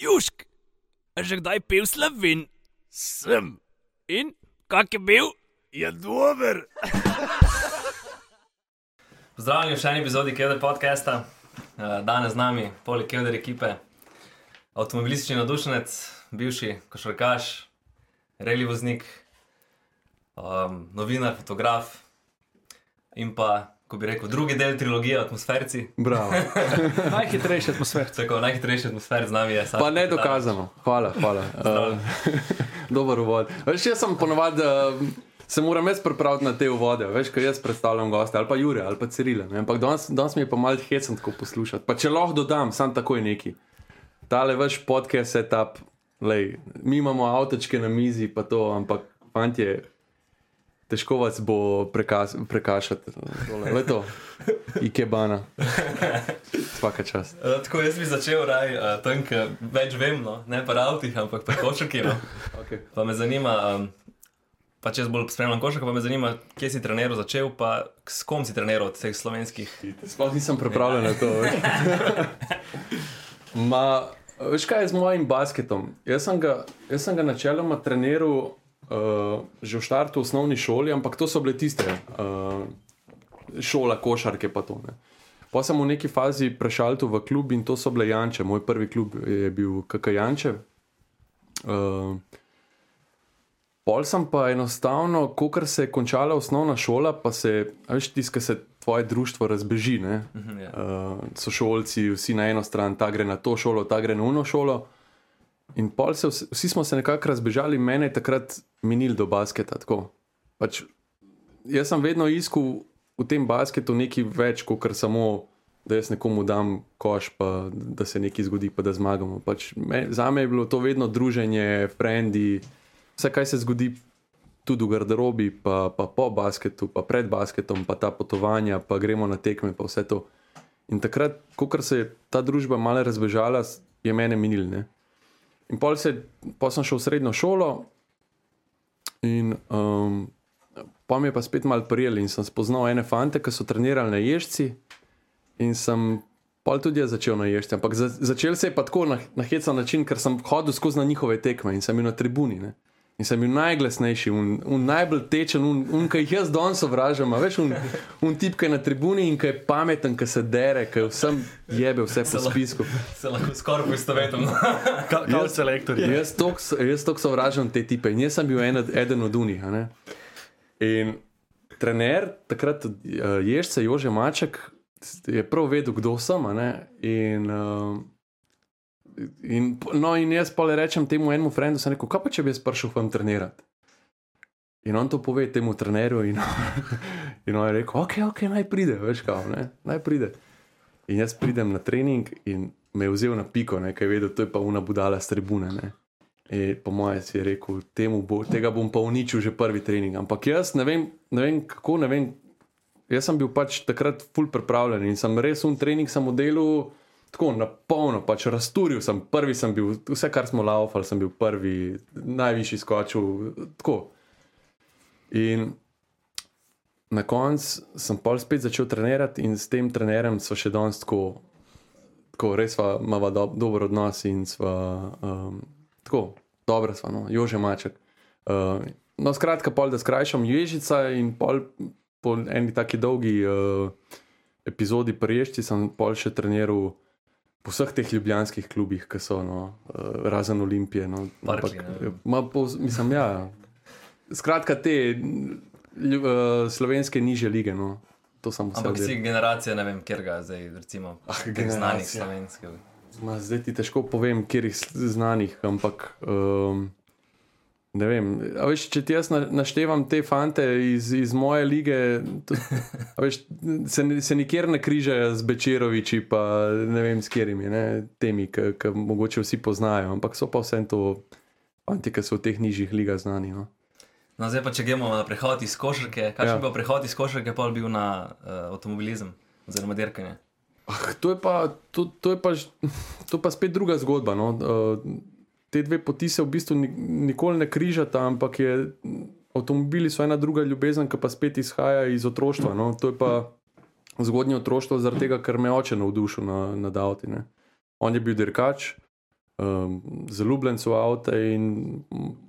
Južk, a že kdaj pil slovin? Sem, In kak je bil? je dober. Pozdravljeni v še eni epizodi Kevder podcasta. Eh, Danes z nami, poleg Kevder ekipe, avtomobilistični navdušenec, bivši košarkaš, reli voznik, um, novinar, fotograf in pa, ko bi rekel, drugi del trilogije Atmosferci. Bravo. Najhitrejši atmosfer. Tako najhitrejši atmosfer z nami je sam. Pa ne dokazano. Hvala, hvala. Uh, dober uvod. Veš, jaz sem ponovadi. Uh, Se moram jaz pripraviti na te uvode, veš, kaj jaz predstavljam goste, ali pa Jure, ali pa Cirila. ne. Ampak danes, danes mi je pa malo hecen tako poslušati. Pa če lahko dodam, sam takoj neki. Tale vaš podcast setup, lej, mi imamo avtočke na mizi, pa to, ampak fantje, težko vas bo prekas, prekašati. Le to, ikebana. Svaka čast. Uh, tako jaz bi začel raj uh, tam, ker več vem, no, ne pa avtih, ampak pa košarki. No. Okay. Pa me zanima, um, pa če jaz bolj spremljam košarko, pa me zanima, kje si treniral začel, pa s kom si treniral od teh slovenskih. Sploh nisem pripravljen na to. Ma, veš kaj je z mojim basketom? Jaz sem ga, jaz sem ga načeloma treniral uh, že v štartu v osnovni šoli, ampak to so bile tiste uh, šola košarke pa to. Ne. Pa sem v neki fazi prešaltil v klub in to so bile Janče. Moj prvi klub je bil KK Janče. Uh, Pol sem pa enostavno, ko se je končala osnovna šola, pa se, veš, tiskaj se tvoje društvo razbeži. Ne? Mhm, ja. Uh, so šolci, vsi na eno stran, ta gre na to šolo, ta gre na uno šolo. In pol se, vsi, vsi smo se nekako razbežali, mene je takrat minil do basketa. tako. Pač, jaz sem vedno iskal v tem basketu nekaj več, kot samo, da jaz nekomu dam koš, pa da se nekaj zgodi, pa da zmagamo. Pač, me, za me je bilo to vedno druženje, frendi, vse kaj se zgodi. Tudi v garderobi, pa, pa po basketu, pa pred basketom, pa ta potovanja, pa gremo na tekme, pa vse to. In takrat, ko se je ta družba malo razbežala, je mene minil. Ne? In pol, se, pol sem šel v srednjo šolo, in um, pa mi je pa spet malo prijel in sem spoznal ene fante, ki so trenirali na ježci. In sem pol tudi jaz začel na ježci. Ampak za, začel se je pa tako na, na hecan način, ker sem hodil skozi na njihove tekme in sem bil na tribuni. Ne? In sem bil najglasnejši, un, un najbolj tečen, un, un ki jih jaz danes sovražam. a Veš, un, un tip, ki je na tribuni in ki je pameten, ki se dere, ki vsem jebe vse po spisku. Se lahko skoraj poistovetim. Kot selektor. Jaz jaz toliko sovražam te tipe in jaz sem bil en, eden od unih. In trener, takrat uh, ježce Jože Maček, je prav vedel, kdo sem. In, uh, in, no, in jaz pa le rečem temu enemu frendu, sem rekel, kaj pa če bi jaz prišel vam trenirati. In on to pove temu trenerju, in, in on je rekel, ok, ok, naj pride, veš kaj, ne, naj pride. In jaz pridem na trening in me je vzel na piko, kaj vedel, to je pa una budala s tribune. Ne. In po mojem si je rekel, bo, tega bom pa uničil že prvi trening. Ampak jaz ne vem, ne vem kako, ne vem. Jaz sem bil pač takrat full pripravljen in sem res un trening sem modelil tako na polno, pač razturil sem, prvi sem bil, vse kar smo laufali, sem bil prvi, najvišji skočil, tako. In na koncu sem pol spet začel trenirati in s tem trenerjem so še danes tako, tako res imava do, dober odnos in sva um, tako, dobra sva, no, Jože Maček. Uh, no, skratka, pol, da skrajšam ježica in pol po eni taki dolgi uh, epizodi priješči sem pol še treniral po vseh teh ljubljanskih klubih, ki so, no, uh, razen Olimpije. No, Parkli, ne. ma, po, mislim, ja. Skratka, te lju, uh, slovenske niže lige. No. Ampak si generacija, ne vem, kjer ga zdaj, recimo, Ah, znanih slovenskih. Ma, zdaj ti težko povem, kjer jih znanih, ampak um, ne vem. A Veš, če ti jaz na- naštevam te fante iz, iz moje lige, to, veš, se, se nikjer ne križajo z Bečeroviči, pa ne vem s katerimi, temi, ki mogoče vsi poznajo, ampak so pa vsem to fanti, ki so v teh nižjih ligah znani. No. No, zdaj pa če gremo na prehod iz košarke, kakšen Ja. bi prehod iz košarke, pa bil na uh, avtomobilizem oziroma dirkanje. Ah, to, je pa, to, to, je pa, to je pa spet druga zgodba. No. Uh, te dve poti se v bistvu ni- nikoli ne križata, ampak je, avtomobili so ena druga ljubezen, ki pa spet izhaja iz otroštva. No. To je pa zgodnje otroštvo, zaradi tega, ker me je oče navdušil na, nad avti. Ne. On je bil dirkač, um, zaljubljenec v avto in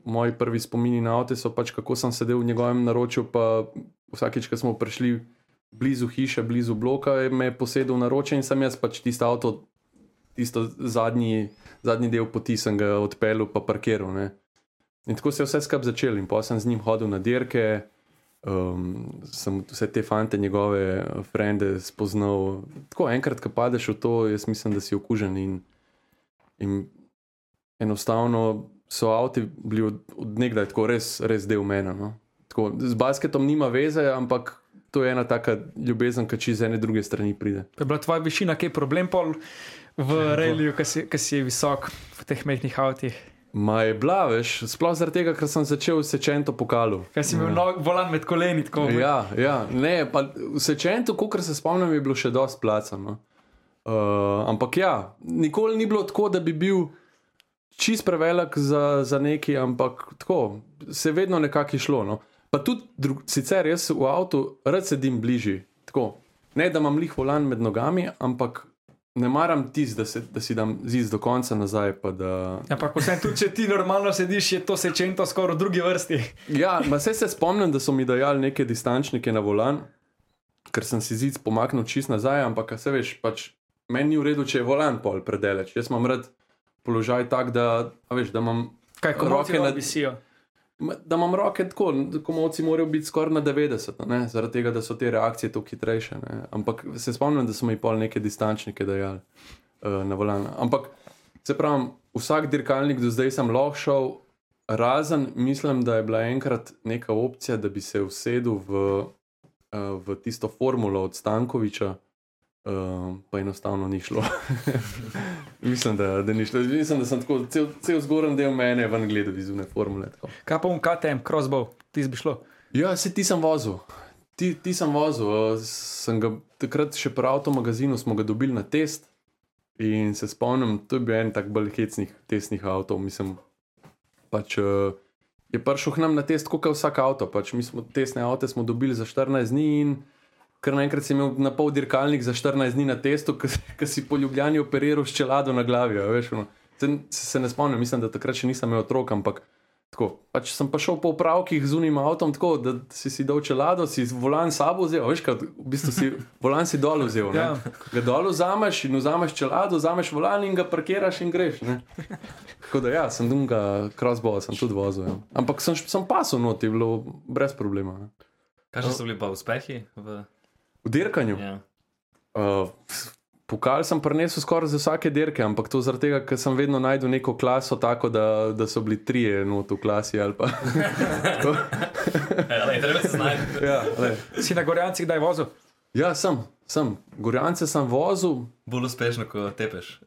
moji prvi spomini na avto so pač, kako sem sedel v njegovem naročju, pa vsakeč, ko smo prišli blizu hiše, blizu bloka, je me posedel na roče in sem jaz pač tisto avto, tisto zadnji, zadnji del poti sem ga odpeljal pa parkiral. Ne. In tako se je vse skupaj začelo in pa sem z njim hodil na dirke. Um, sem vse te fante, njegove frende spoznal. Tako enkrat, ko padeš v to, jaz mislim, da si okužen. In, in enostavno so avti bili od, od nekdaj tako res, res del mena. No. Tako, z basketom nima veze, ampak to je ena taka ljubezen, ki čez ene druge strani pride. Je bila tvoja višina kaj problem pol v reliju, ki si, si visok v teh mehkih avtih? Ma je bila, veš, sploh zaradi tega, ker sem začel sečento pokalu. Kaj si imel ja. volan med koleni, tako Ja, ja, ne, pa v sečentu, kot se spomnim, je bilo še dosti placano. Uh, ampak ja, nikoli ni bilo tako, da bi bil čist prevelik za, za neki, ampak tako, se je vedno nekako išlo. No. Pa tudi drug, sicer jaz v avtu rad sedim bližje. Tako, ne da imam lih volan med nogami, ampak ne maram tisti, da, se- da si dam ziz do konca nazaj. pa Da... Ampak vsem tudi, če ti normalno sediš, je to sečento skoraj v drugi vrsti. Ja, ma se, se spomnim, da so mi dajali neke distančnike na volan, ker sem si zid pomaknil čist nazaj, ampak se veš, pač meni ni v redu, če je volan pol predeleč. Jaz imam rad položaj tak, da, veš, da imam. Kaj Roke na visijo. Da imam roke tako, komovci morajo biti skoraj na 90, a ne? zaradi tega, da so te reakcije tako hitrejše. Ne? Ampak se spomnim, da so mi pol neke distančnike dajali uh, na volan. Ampak se pravi, vsak dirkalnik do zdaj sem lahko šel, razen mislim, da je bila enkrat neka opcija, da bi se usedel v, uh, v tisto formulo od Stankoviča. Uh, pa enostavno ni šlo. mislim, da, da ni šlo. Mislim, da sem tako cel, cel zgoren del mene ven gledal iz une formule. Tako. Kaj pa um KTM, crossbow, ti bi šlo. Ja, se ti sem vozil. Ti, ti sem vozil. eh, Sem ga takrat še pri avtomagazinu smo ga dobili na test. In se spomnim, to je bil en tak bolj hecnih testnih avtov. Mislim, pač, uh, je prišel k nam na test, kot vsak avto. Pač, mi smo testne avto smo dobili za 14 dni in kar naenkrat si imel na pol dirkalnik za 14 dni na testu, ki si po Ljubljani operiral s čelado na glavi. a Veš, ono. se, se ne spomnim, mislim, da takrat še nisem imel otrok, ampak Tako, pač sem pa šel po upravkih z unim avtom, tako da si si dal čelado, si volan sabo vzel, veš, kaj, v bistvu si volan si dol vzel. Ja. Ja. Ga dol vzameš in vzameš čelado, vzameš volan in ga parkiraš in greš. Ne? Tako da ja, sem dunga crossbow, sem tudi vozil. Ja. Ampak sem, sem pasel not, je bilo brez problema. Ne? Kakšni so bili pa uspehi? V... V dirkanju. Ja. Uh, pokal sem prenesel skoraj za vsake dirke, ampak to zaradi tega, ker sem vedno najdel neko klaso, tako da, da so bili trije not v klasi. ali pa- Tako. Ja, lej, treba se znajti. ja, lej. Si na Gorjancih kdaj vozil? ja, sem, sem. Gorjance sem vozil, Bolj uspešno, kot tepeš.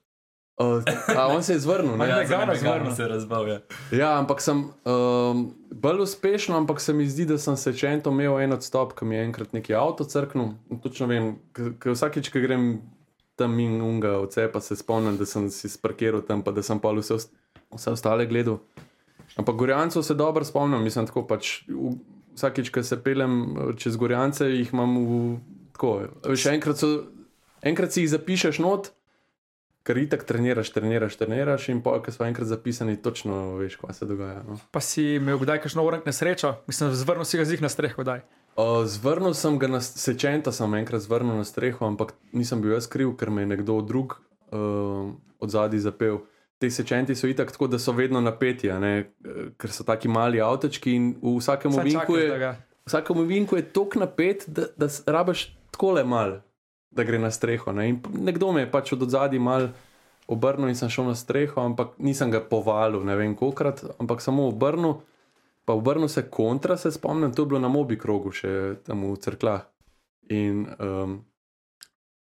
Uh, a on se je zvrnil. Ne? ja, za Megana Megano zvrnil. se razbavlja. Ja, ampak sem um, bolj uspešno, ampak se mi zdi, da sem se čento imel en odstop, ki mi je enkrat neki avto crknil. Točno vem, ker vsakeč, ko grem tam in unga odcepa, se spomnim, da sem si sparkiral tam, pa da sem pa vse, vse ostale gledal. Ampak Gorjancev se dobro spomnim, mislim, tako pač. V, vsakeč, ko se pelem eh, čez Gorjance, jih imam v. Tako, še enkrat, so, enkrat si jih zapišeš not, ker itak treniraš, treniraš, treniraš, in pa, ko so enkrat zapisani, točno veš, kaj se dogaja. No. Pa si imel kdaj kakšno urank nesrečo? Mislim, zvrnil si ga zih na streho kdaj. O, zvrnil sem ga na sečenta, sem enkrat zvrnil na streho, ampak nisem bil jaz kriv, ker me je nekdo drug uh, od zadaj zapel. Te sečenti so itak tako, da so vedno napeti, ker so taki mali avtočki in v vsakem ovinku je. Vsakem ovinku je tako napet, da, da rabiš tako le mal, da gre na streho. Ne? In nekdo me je pač od zadaj mal obrnil in sem šel na streho, ampak nisem ga povalil, ne vem kolikrat, ampak samo obrnil. Pa obrnil se kontra, se spomnim, to je bilo na mobi krogu, še tam v crklah. In um,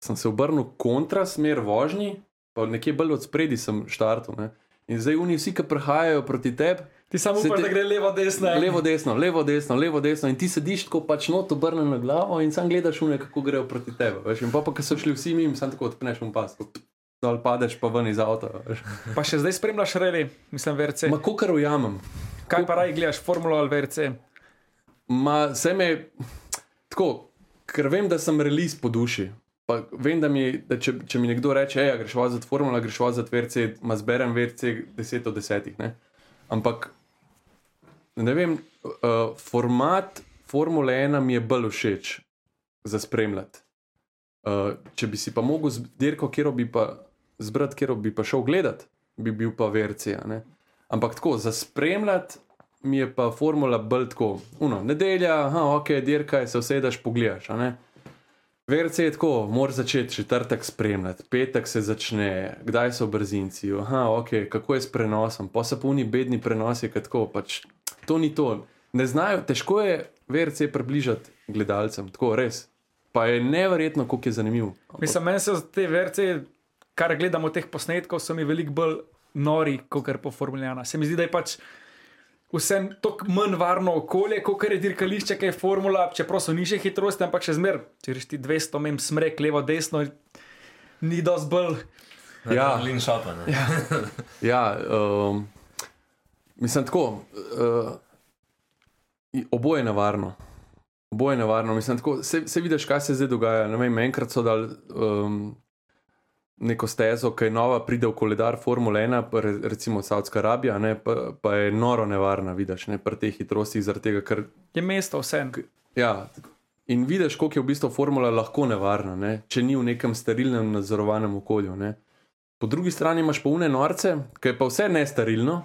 sem se obrnil kontra smer vožnji, pa nekje bolj od spredi sem štartil. Ne? In zdaj oni vsi, ki prihajajo proti tebi, Ti samo upaš, te- da gre levo, desno. Levo, desno, levo, desno, levo, desno. In ti sediš tako pač not obrnjen na glavo in sam gledaš une, kako grejo proti tebi. Veš? In pa, pa ko so šli vsi mimo, sam tako odpneš v pas, dol padeš pa ven iz avta. veš. Pa še zdaj spremljaš reli, mislim, VRC. Ma kokar ujamem. Kaj pa raj gledaš, formulo ali VRC? Ma se me tako, ker vem, da sem release po duši. Pa vem, da, mi, da če, če mi nekdo reče, hej, a greš voziti formula, greš voziti VRC, ma zberem VRC 10 od 10. Ne? Ampak ne vem, uh, format Formule 1 mi je bolj všeč za spremljati. Uh, če bi si pa mogel z dirko, kjer bi pa zbrati, kjer bi pa šel gledat, bi bil pa VRC. a ne. Ampak tako, za spremljati mi je pa formula bolj tako. Uno, nedelja, aha, ok, dirka je, se usedeš, pogledaš. VRC je tako, moraš začeti četrtek spremljati, petek se začne, kdaj so brzinci, aha, ok, kako je s prenosom, pa so puni bedni prenosi, kot tako, pač to ni to. Ne znajo, težko je VRC približati gledalcem, tako res. Pa je neverjetno, kako je zanimiv. Mislim, meni so te verce, kar gledamo teh posnetkov, so mi veliko bolj nori, kot po Formuli 1. Se mi zdi, da je pač vse tako manj varno okolje, kot je dirkališče, ki je formula, čeprav so nižje hitrosti, ampak še zmer, če greš ti 200 mem smrek, levo, desno, ni dosti bolj. Ja. Lin šopa. Ja. Ja, um, mislim tako. Uh, oboje je nevarno. Oboje je nevarno. Mislim, tako, se, se vidiš, kaj se zdaj dogaja. Ne Vem, enkrat so dali um, neko stezo, ki je nova, pride v koledar Formule 1, pa re- recimo Saudska Arabija, ne, pa, pa je noro nevarna, vidiš, ne, pri teh hitrostih, zaradi tega, ker Je mesto vse. Ja, in vidiš, koliko je v bistvu formula lahko nevarna, ne? če ni v nekem sterilnem, nadzorovanem okolju. Ne? Po drugi strani imaš pa une norce, ki je pa vse nesterilno,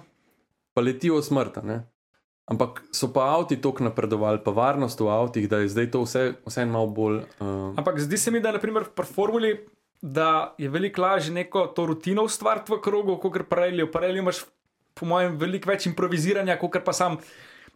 pa letijo smrt. Ampak so pa avti tako napredovali, pa varnost v avtih, da je zdaj to vse, vse malo bolj. Uh, Ampak zdi se mi, da naprimer pri formuli, da je veliko lažje neko to rutino ustvariti v krogu, kot Pareliju. V Pareliju imaš, po mojem, veliko več improviziranja, kot pa sam.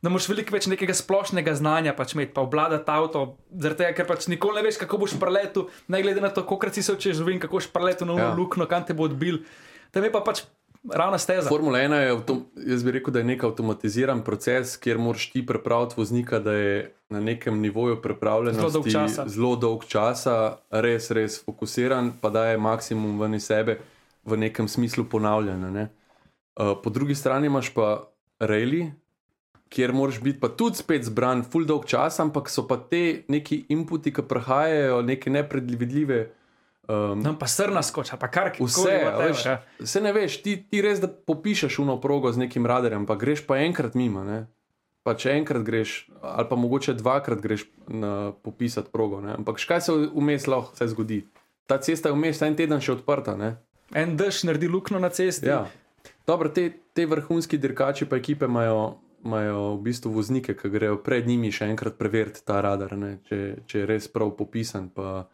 Da moraš veliko več nekega splošnega znanja pač imeti, pa obvladati avto, zaradi tega, ker pač nikoli ne veš, kako boš preletel, ne glede na to, koliko si se učil kako boš preletel na ja. luknjo, kam te bo odbil. Tam je pa pač ravna steza. Formula 1 je, avtom, jaz bi rekel, da je nek avtomatiziran proces, kjer moraš ti pripraviti voznika, da je na nekem nivoju pripravljen Zelo dolg časa. zelo dolg časa, res, res fokusiran, pa da je maksimum ven iz sebe v nekem smislu ponavljanja. Ne? Uh, po drugi strani imaš pa reli, kjer moraš biti pa tudi spet zbran, full dolg čas, ampak so pa te neki inputi, ki prihajajo, neke nepredvidljive. Um, Tam pa srna skoča, pa kar koli. Vse, veš, vse ne veš, ti, ti res da popišeš uno progo z nekim radarjem, pa greš pa enkrat mimo. Ne? Pa če enkrat greš, ali pa mogoče dvakrat greš na popisati progo. Ne? Ampak škaj se vmes lahko vse zgodi. Ta cesta je vmes en teden še odprta. Ne? En dež naredi luknjo na cesti. Ja. Dobro, te, te vrhunski dirkači pa ekipe imajo, imajo v bistvu voznike, ki grejo pred njimi še enkrat preveriti ta radar, ne? če, če je res prav popisan. Pa,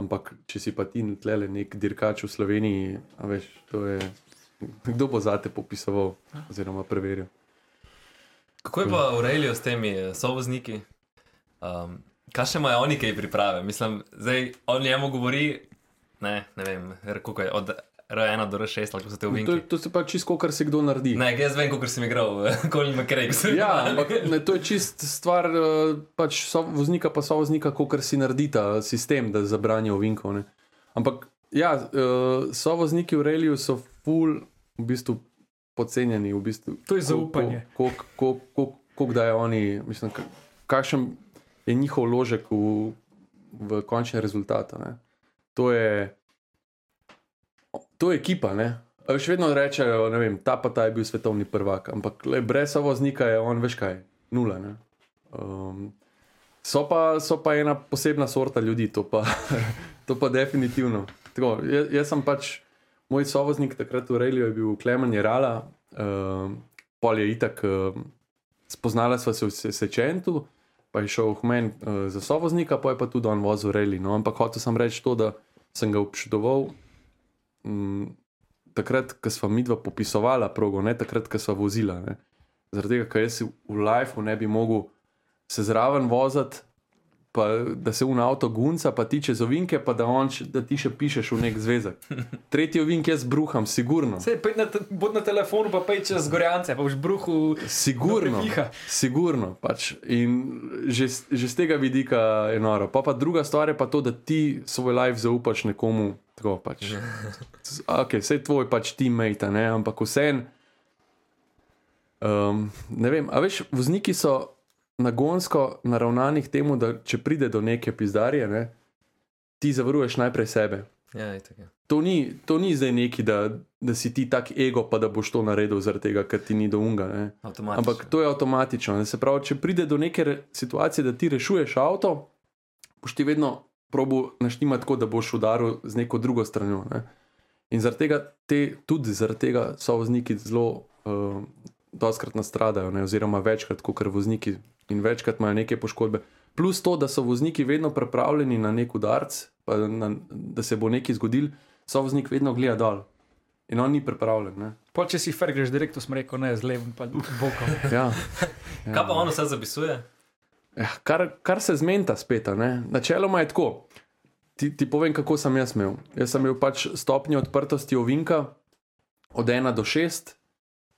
ampak če si pa ti tlele nek dirkač v Sloveniji, veš, je. Kdo bo zate popisoval oziroma preveril? Kako je pa Reiliju s temi eh, sovozniki? Um, kaj še imajo oni, kaj priprave? Mislim, zdaj on njemu govori, ne, ne vem, koliko je od R1 do R6, ali kako so te To, uvinki. to se pa čisto, kar se kdo naredi. Ne, jaz vem, koliko sem igral, Colin McRae. ko Ja, ampak ne, to je čist stvar eh, pač so, voznika, pa so voznika, kot si naredi ta sistem, da zabranijo ovinkov. ne. Ampak ja, eh, so vozniki v reliju, so full, v bistvu podcenjeni. V bistvu, To je zaupanje. Kako da je oni, mislim, ka- kakšen je njihov vložek v, v končni rezultat. ne. To je, to je ekipa. Ne? Še vedno rečejo, ne vem, ta pa ta je bil svetovni prvak, ampak le, brez voznika je on, veš kaj, nula. Um, so, pa, so pa ena posebna sorta ljudi, to pa, to pa definitivno. Tako, jaz, jaz sem pač, moj sovoznik takrat v Reliju je bil Klemen Jerala, um, pol je itak, um, spoznala sva se v Se- Sečentu, pa je šel v men uh, za sovoznika, pa je pa tudi on vozil Reli. No, ampak hotel sem reči to, da sem ga občudoval. Mm, takrat, ko smo mi dva popisovala progo, ne takrat, ko smo vozila. Ne. Zaradi tega, ker jaz v lifeu ne bi mogel se zraven voziti, pa da se un avto gunca, pa ti čez ovinke, pa da, on, da ti še pišeš v nek zvezek. Tretji ovink jaz bruham, sigurno. Sej, na, bod na telefonu, pa pej čez gorjance, pa boš bruhu. Sigurno, sigurno. Pač. In že, že z tega vidika je noro. Pa, pa druga stvar je pa to, da ti svoj life zaupaš nekomu. Tako, pač. okay, vse tvoj pač teammate, ne? ampak vsem. Um, ne vem, a veš, vozniki so nagonsko naravnani k temu, da če pride do neke pizdarije, ne, ti zavaruješ najprej sebe. Ja, itak je. To ni, to ni zdaj neki, da, da si ti tak ego, pa da boš to naredil zaradi tega, ker ti ni do unga. Ampak to je avtomatično. ne. Se pravi, če pride do neke situacije, da ti rešuješ avto, boš ti vedno probo naštimati tako, da boš udaril z neko drugo stranjo. Ne? In zaradi tega, te, tudi zaradi tega so vozniki zelo uh, doskrat nastradajo, ne? oziroma večkrat kot vozniki in večkrat imajo neke poškodbe. Plus to, da so vozniki vedno pripravljeni na nek udarc, pa na, da se bo nekaj zgodil, so voznik vedno gleda dol. In on ni pripravljen. Ne? Pol, če si fer, greš direkt v smer, ko ne z levom, pa bokom. Ja. Kaj pa on vse zapisuje? Ja, kar, kar se zmenta spet. ne. Načeloma je tako. Ti, ti povem, kako sem jaz imel. Jaz sem imel pač stopnjo odprtosti ovinka od 1 do 6,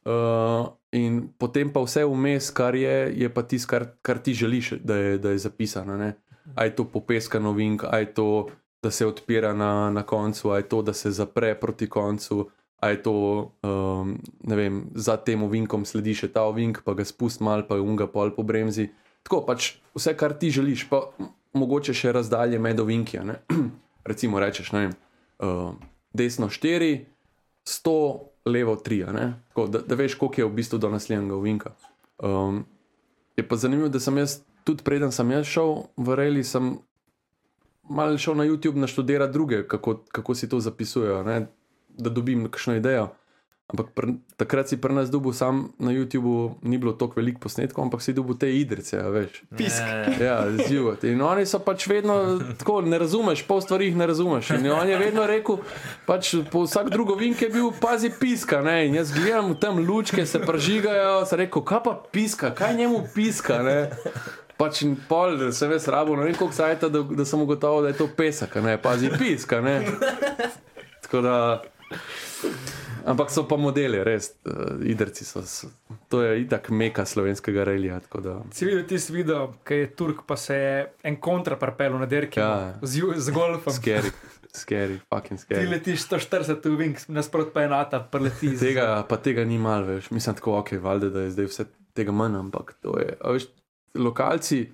uh, in potem pa vse vmes, kar je, je pa tisto, kar, kar ti želiš, da je, da je zapisano. Ne? A je to popeskan ovink, a je to, da se odpira na, na koncu, a je to, da se zapre proti koncu. A je to, um, ne vem, za tem ovinkom sledi še ta ovink, pa ga spusti mal, pa unga pol po bremzi. Tako pač vse, kar ti želiš, pa mogoče še razdalje med ovinki. Recimo, rečeš, ne vem, uh, desno 4, 100, levo 3, a ne. Tako, da, da veš, koliko je v bistvu do naslednjega ovinka. Um, je pa zanimivo, da sem jaz, tudi preden sem jaz šel v Reli, sem malo šel na YouTube naštudirati druge, kako, kako si to zapisujejo, ne, da dobim kakšno idejo. Ampak pr, takrat si pri nas dubu sam na YouTubu, ni bilo toliko velik posnetkov, ampak si dubu te idrice, a veš. Pisk. Ja, Ja, zjutraj. In oni so pač vedno tako, ne razumeš, pol stvari ne razumeš. In on je vedno rekel, pač po vsak drugo vink je bil, pazi piska. Ne? In jaz gledam tam lučke, se pražigajo, sem rekel, kaj pa piska, kaj njemu piska. Ne? Pač in pol, sem jaz rabo, ne vem koliko sajta, da, da sem ugotovil, da je to pesek, ne pazi piska. Ne? Tako da. Ampak so pa modeli, res, uh, idrci so. so to je itak meka slovenskega relija. da- Si videl tisti video, ki je Turk, pa se je en kontra prepel na derki Ja. z, z golfom. Scary, scary, fucking Ti scary. letiš 140 v Wings, nasprot pa enata, preleti. Tega, pa tega ni malo več. Mislim, tako, ok, valjda, da je zdaj vse tega manj, ampak to je. a Veš, lokalci,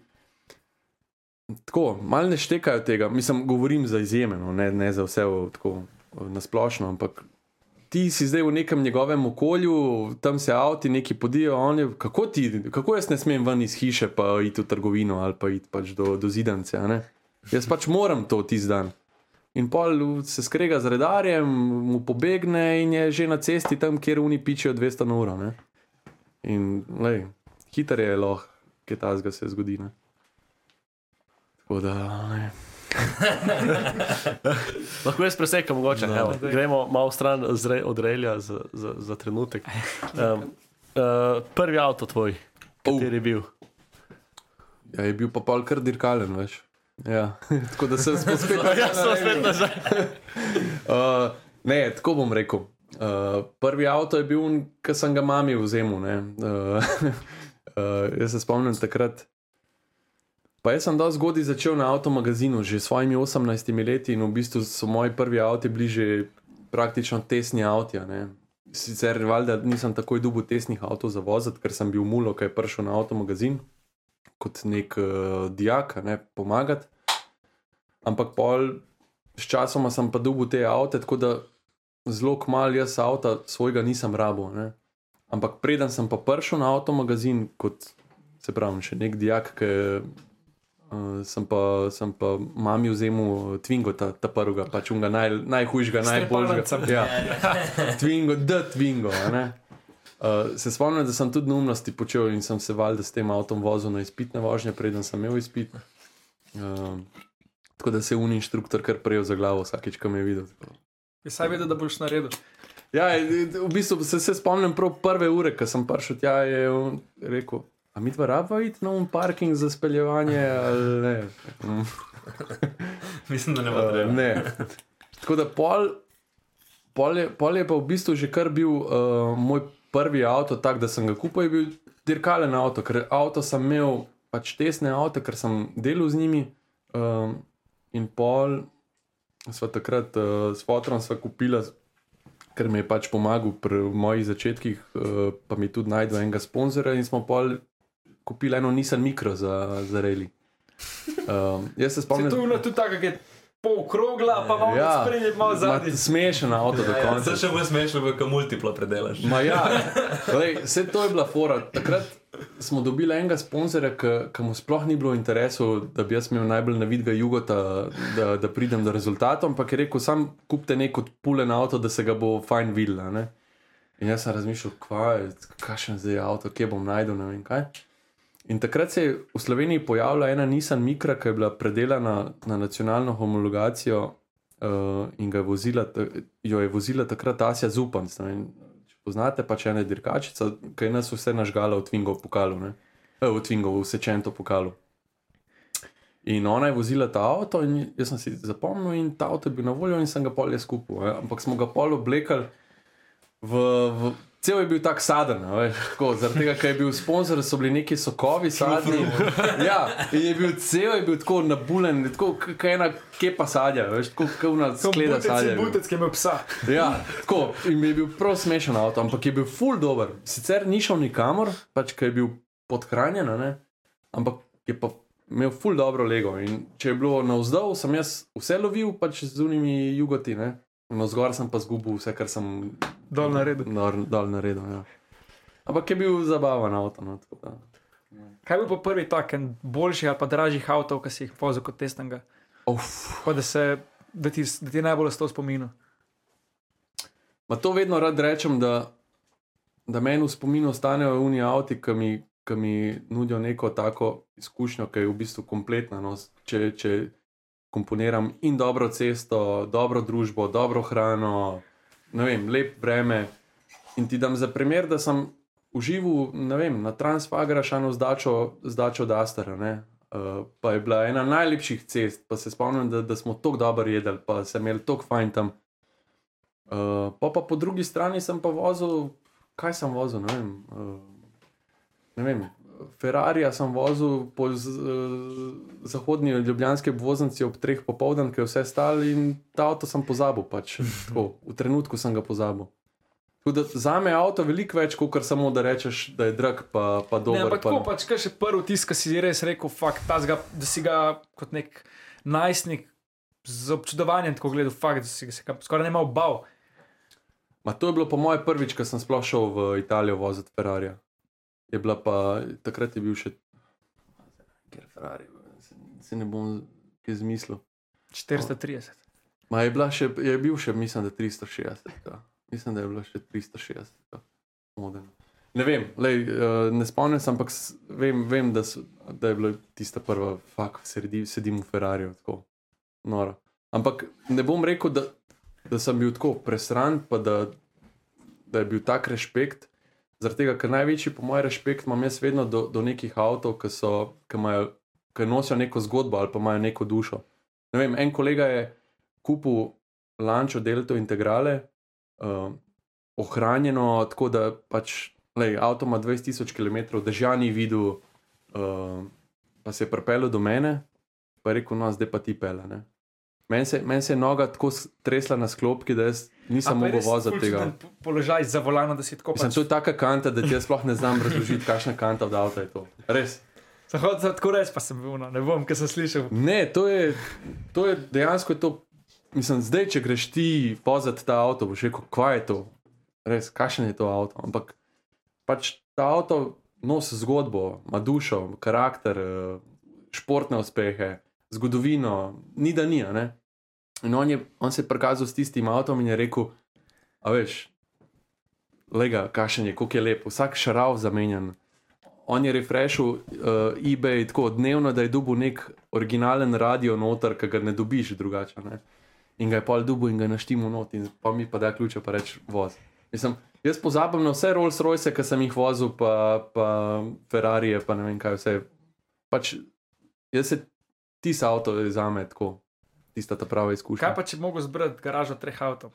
tako, malo ne štekajo tega. Mislim, govorim za izjeme, no, ne, ne za vse v- tako na splošno, ampak ti si zdaj v nekem njegovem okolju, tam se avti neki podijo, on je, kako, ti, kako jaz ne smem ven iz hiše, pa iti v trgovino ali pa iti pač do, do zidance. Jaz pač moram to tisti dan. In pol se skrega z redarjem, mu pobegne in je že na cesti tam, kjer oni pičijo 200 na uro. Ne? In lej, hiter je lahko, kaj ta se zgodi. Ne? Tako da, ne. Lahko jaz presekam, mogoče. No. Evo, gremo malo stran re, od relja za, za, za trenutek. Um, uh, prvi avto tvoj, kateri je bil? ja, je bil pa pol kar dirkalen, veš. Ja. tako da sem spet. Ja, sem spet nazaj. Uh, ne, tako bom rekel. Uh, prvi avto je bil, ki sem ga mami vzel. Uh, uh, jaz se spomnim takrat. Pa jaz sem dosti zgodaj začel na avtomagazinu, že s svojimi 18 leti in v bistvu so moji prvi avti bili že praktično tesni avti. Sicer valjda nisem takoj dubu tesnih avtov za voziti, ker sem bil mulo, ki je prišel na avtomagazin kot nek uh, dijak, a ne pomagati. Ampak pol Sčasoma sem pa dobil te avte, tako da zelo kmalu jaz avta svojega nisem rabo. Ne? Ampak preden sem pa prišel na avtomagazin, kot se pravi, še nek dijak, ki uh, sem, pa, sem pa mami vzel Twingo, ta, ta prvega, pač unga naj, najhujšega, najboljšega. Ja, Twingo, da Twingo. Uh, se spomnim, da sem tudi neumnosti počel in sem se valjda s tem avtom vozil na izpitne vožnje, preden sem imel izpit. Uh, tako da se je un inštruktor kar prejel za glavo vsakeč, ko me je videl. Jaz sem vedel, da boš naredil. Ja, v bistvu se, se spomnim prav prve ure, ko sem prišel tja, je rekel. A mi dva rabva iti na un parking za speljevanje ali ne? Mislim, da ne bo uh, treba. ne. Tako da pol, pol, je, pol je pa v bistvu že kar bil uh, moj prvi avto, tak da sem ga kupil, je bil dirkalen avto, ker avto sem imel pač tesne avto, ker sem delal z njimi. Um, in pol sva takrat uh, s fotrom sva kupila, ker mi je pač pomagal pri mojih začetkih, uh, pa mi tudi najdel enega sponzorja in smo pol kupili eno Nissan Micro za, za Reli. Um, jaz se Se spomnim, to je bilo tudi tako, kot pol krogla, pa malo ja. sprednje, malo zadnji. Ma, Smešen avto do Ja, konca. Zdaj še bolj smešno, ko multiplo predelaš. Ma ja, lej, vse to je bila fora. Takrat smo dobili enega sponzorja, ki mu sploh ni bilo interesu, da bi jaz imel najbolj navidga jugota, da, da pridem do rezultatov, ampak je rekel, sam kupite nek odpulen avto, da se ga bo fajn videl. a ne. In jaz sem razmišljal, kaj, kakšen zdaj je avto, kje bom najdel, ne vem kaj. In takrat se je v Sloveniji pojavila ena Nissan Micra, ki je bila predelana na nacionalno homologacijo uh, in je vozila, jo je vozila takrat Asja Zupanc. ne vem, Če poznate pač ena dirkačica, ki je nas vse nažgala v Twingo pokalu, ne? eh, v Twingo, v Sečento pokalu. In ona je vozila ta avto, in jaz sem si zapomnil, in ta avto je bil na voljo, in sem ga pol jaz skupil. ne. Ampak smo ga pol oblekali v. v Cel je bil tak saden, a veš, tako, zaradi tega, ker je bil sponzor, so bili neki sokovi sadni. Ja, in je bil cel, je bil tako nabulen, tako kot ena kepa sadja, veš, tako kot ena skleda sadja. je butec, ki ima psa. Ja, tako. In je bil prav smešen avto, ampak je bil full dober. Sicer ni šel nikamor, pač ker je bil podhranjen, ampak je pa imel full dobro lego. In če je bilo navzdol, sem jaz vse lovil pač z unimi jugoti, ne? na zgor sem pa zgubil vse, kar sem Dol na redu. dol, dol naredil. Ja. Ampak je bil zabaven avto. No. Kaj bi pa prvi tak en boljši ali pa dražjih avtov, ki si jih vozil kot. Pa da, se, da, ti, da ti je najbolj s to spominu. Ma to vedno rad rečem, da, da meni v spominu ostanejo oni avti, ki mi, ki mi nudijo neko tako izkušnjo, ki je v bistvu kompletna. No, če, če komponiram in dobro cesto, dobro družbo, dobro hrano, ne vem, lep vreme. In ti dam za primer, da sem užival vem, na Transfagrašanu z dačo, z dačo Dastera. ne. Uh, pa je bila ena najlepših cest, pa se spomnim, da, da smo tako dobro jedli, pa sem imel tako fajn tam. Uh, pa, pa po drugi strani sem pa vozil, kaj sem vozil, ne vem. Uh, ne vem Ferrari sem vozil po uh, zahodni ljubljanski obvoznici ob treh popoldan, ki je vse stal in ta avto sem pozabil, pač, tako, v trenutku sem ga pozabil. Da Za me je avto veliko več, kot samo da rečeš, da je drag, pa, pa Ne, dober. ampak pa tako pač, kaj še prvi tisk, ki si res rekel, fakt, tazga, da si ga kot nek najstnik z občudovanjem tako gledal, fakt, da si ga skoraj ne mal bal. Ma to je bilo po moje prvič, ko sem sploh šel v Italijo voziti Ferrari. Je bila pa takrat je bil še. Ker Ferrari, se, se ne bom kaj zmislil. 430. Ma je, še, je bil še, mislim, da 360. Ja. Mislim, da je bila še 360. Ja. Moden. Ne vem, lej, uh, ne spomnim se, ampak vem, vem da, so, da je bila tista prva, fakt, sedi, sedim v Ferrariju, tako noro. Ampak ne bom rekel, da, da sem bil tako presran, pa da, da je bil tak respekt. Zaradi tega, ker največji, po mojem, respekt imam jaz vedno do, do nekih avtov, ki, so, ki, imajo, ki nosijo neko zgodbo ali pa imajo neko dušo. Ne vem, en kolega je kupil lančo Delto integrale, uh, ohranjeno tako, da pač avto ima 20.000 km, dežja ni videl, uh, pa se je pripeljal do mene, pa je rekel, no, zdaj pa ti pele. ne." Meni se, men se je noga tako s- tresla na sklopki, da jaz nisem mogel voziti tega. Položaj za volano, da si tako pač. to je taka kanta, da ti jaz sploh ne znam razložiti, kakšna kanta od avta je to. Res. Zahod, tako reč pa sem bil, no, ne bom, ker sem slišal. Ne, to je, to je dejansko je to. Mislim, zdaj, če greš ti pozati ta avto, boš rekel, kaj je to, res, kakšen je to avto. Ampak pač ta avto nosi zgodbo, ima dušo, karakter, eh, športne uspehe, zgodovino, ni da ni. ne. In on, je, on se je prikazal s tistim avtom in je rekel, a veš, lega, kakšen je, kako je lep, vsak šarav zamenjan. On je refreshal uh, eBay tako dnevno, da je dobil nek originalen radio noter, ki ga ne dobiš drugače. Ne? In ga je pol dubu in ga naštimo not, in pa mi pa da ključe, pa reč voz. Mislim, jaz pozabim na vse Rolls Royce, ki sem jih vozil, pa, pa Ferrari, pa ne vem kaj vse. Pač, jaz se ti avto je za me tako, tista ta prava izkušnja. Kaj pa če mogel zbrati garažo treh avtov?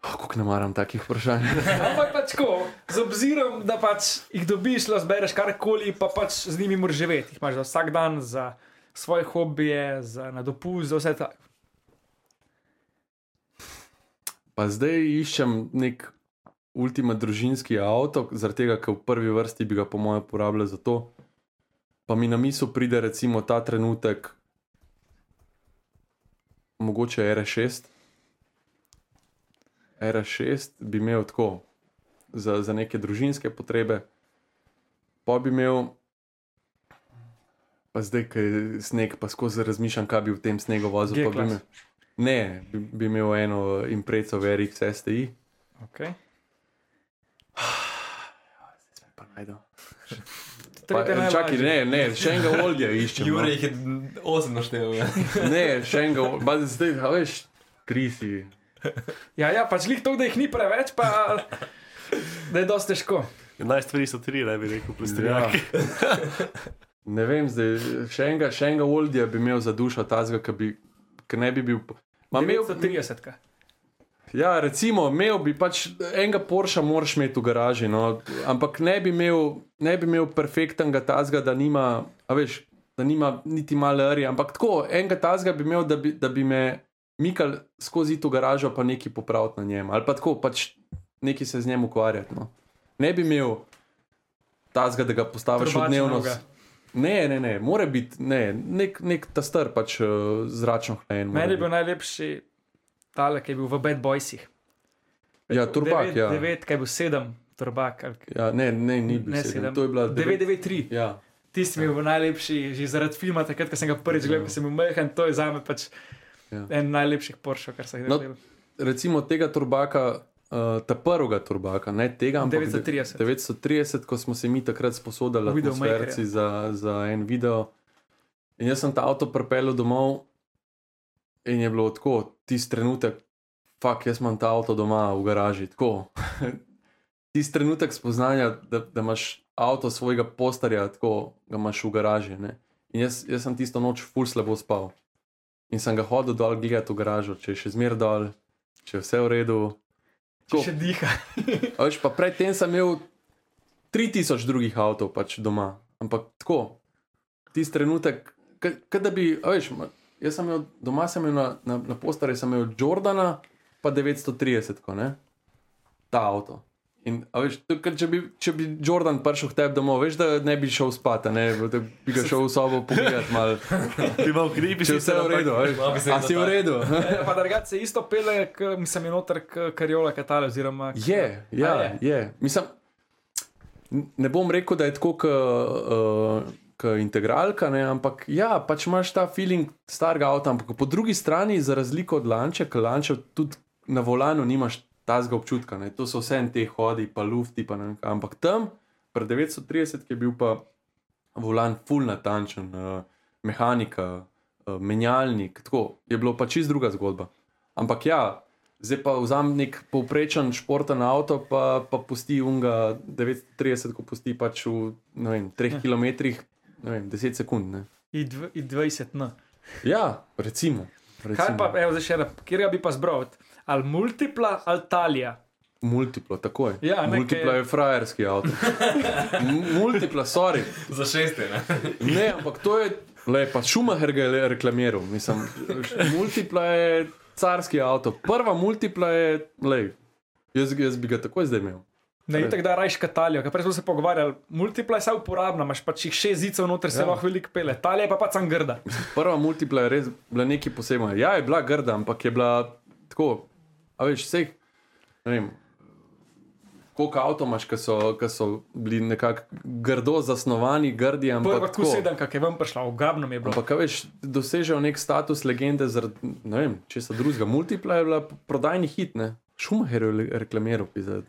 Oh, Kako ne maram takih vprašanj. Ampak pač tako, z obzirom, da pač jih dobiš, lahko zbereš karkoli, pa pač z njimi moraš živeti. Jih imaš za vsak dan, za svoje hobije, za na dopust, za vse to. Pa zdaj iščem nek ultima družinski avto, zaradi tega, ker v prvi vrsti bi ga po mojem uporabljal za to. Pa mi na misel pride recimo ta trenutek, mogoče RS6. RS6 bi imel tako za, za neke družinske potrebe, pa bi imel, pa zdaj, ki je sneg, pa skozi razmišljam, kaj bi v tem snegu vozil. Bi imel, ne, bi, bi imel eno impreco v RX STI. Okay. Pa najdem. Tretje Pa, najlažje. čakaj, ne, ne, še enega oldja iščem. no. Jure jih je 8 naštel. ja. Ne, še enega, pa zdaj, a veš, tri si. Ja, ja, pač lih to, da jih ni preveč, pa da je dosti težko. 11 stvari so tri, ne bi rekel, plus tri. Ja. Ne vem, zdaj, še enega, še enega oldja bi imel za dušo tazga, ki bi, ki ne bi bil. Ma imel, 930. ja, recimo, imel bi pač enega Porsche, moraš imeti v garaži, no, ampak ne bi imel, ne bi imel perfektnega tazga, da nima, a veš, da nima niti malo arija, ampak tako, enega tazga bi imel, da bi, da bi me mikal skozi to garažo, pa nekaj popraviti na njem, ali pa tako, pač nekaj se z njim ukvarjati. No. Ne bi imel tazga, da ga postaviš v dnevno. Ne, ne, ne, mora biti ne, nek, nek ta star pač uh, zračno hlajen. Meni je biti. bil najlepši tale, ki je bil v Bad Boysih. Ja, turbak, 9, ja. 9, ki je bil 7, turbak. ali- Ja, ne, ne, ni bil Ne, sedem. 7. To je bila 993. Ja, Tisti mi je bil najlepši, že zaradi filma, takrat, ko sem ga prvič gledal, ko sem bil majhen, to je za me pač Ja. en najlepših Porsche, kar sem jih No, gledal. recimo tega turbaka, uh, ta prvega turbaka, ne tega, ampak 930. 930, ko smo se mi takrat sposodili V atmosferci za, za en video. In jaz sem ta avto pripeljal domov in je bilo tako, tisti trenutek, fuk, jaz imam ta avto doma v garaži. Tako. tisti trenutek spoznanja, da, da imaš avto svojega postarja, tako ga imaš v garaži. Ne? In jaz, jaz sem tisto noč ful slabo spal. In sem ga hodil dol gledati v garažo, če je še zmer dol, če je vse v redu. Če Tako. še diha. Veš, pa predtem sem imel 3000 drugih avtov pač doma, ampak tako, tisti trenutek, kot da bi, veš, jaz sem imel doma, sem imel na, na, na postare, sem imel Jordana, pa 930, ko, ne? ta avto. In, veš, je kot če, bi, če bi Jordan prišel k tebi domov, veš, da ne bi šel spat, ne, da bi ga šel v sobo pogledati malo, Ti imel kripi, če je vse v redu, a veš, Malo bi se a si v redu. Pa drugače se isto pele, k- mislim, je noter k- kariola katale, oziroma k- Je, ja, je. je. Mislim, ne bom rekel, da je tako, kot uh, integralka, ne, ampak ja, pač imaš ta feeling starega avta. Ampak po drugi strani, za razliko od Lanče, ker Lanče tudi na volanu nimaš tazga občutka, ne. to so vse te hodi, pa lufti, pa ne. Ampak tam, pred 930, ki je bil pa volan full natančen, uh, mehanika, uh, menjalnik, tako je bilo pa čist druga zgodba. Ampak ja, zdaj pa vzamem nek povprečen športen avto, pa, pa pusti unga 930, ko pusti pač v vem, 3 km, vem, 10 sekund. Ne. I dv- i 20, no. Ja, recimo. recimo. Kaj pa, evo, zdaj še ena, kjer bi pa zbral? Ali multipla ali talija? Multiplo, tako je. Ja, ne, Multiplo kaj- je frajerski avto. Multipla, sorry. Za šeste, ne? Ne, ampak to je, le, pa Schumacher ga je reklamiral. Mislim, multipla je carski avto. Prva multipla je, le, jaz, jaz bi ga takoj zdaj imel. Ne, itak da rajš katalijo, ker prej smo se pogovarjali, multipla je vse uporabna, imaš pač jih šest zicev noter, se Ja. lahko veliko pele. Talija je pa pač grda. Prva multipla je res bila nekaj posebnega. Ja, je bila grda, ampak je bila tako, a veš, vseh, ne vem. Koliko avto imaš, ki so, ki so bili nekako grdo zasnovani, grdi, ampak tako tako. sedem, kak je ven prišla, ogromno mi je bilo. Ampak, veš, dosežejo nek status legende zaradi, ne vem, česa drugega. Multipla je bila prodajni hit, ne. Schumacher je reklamiral. pizda.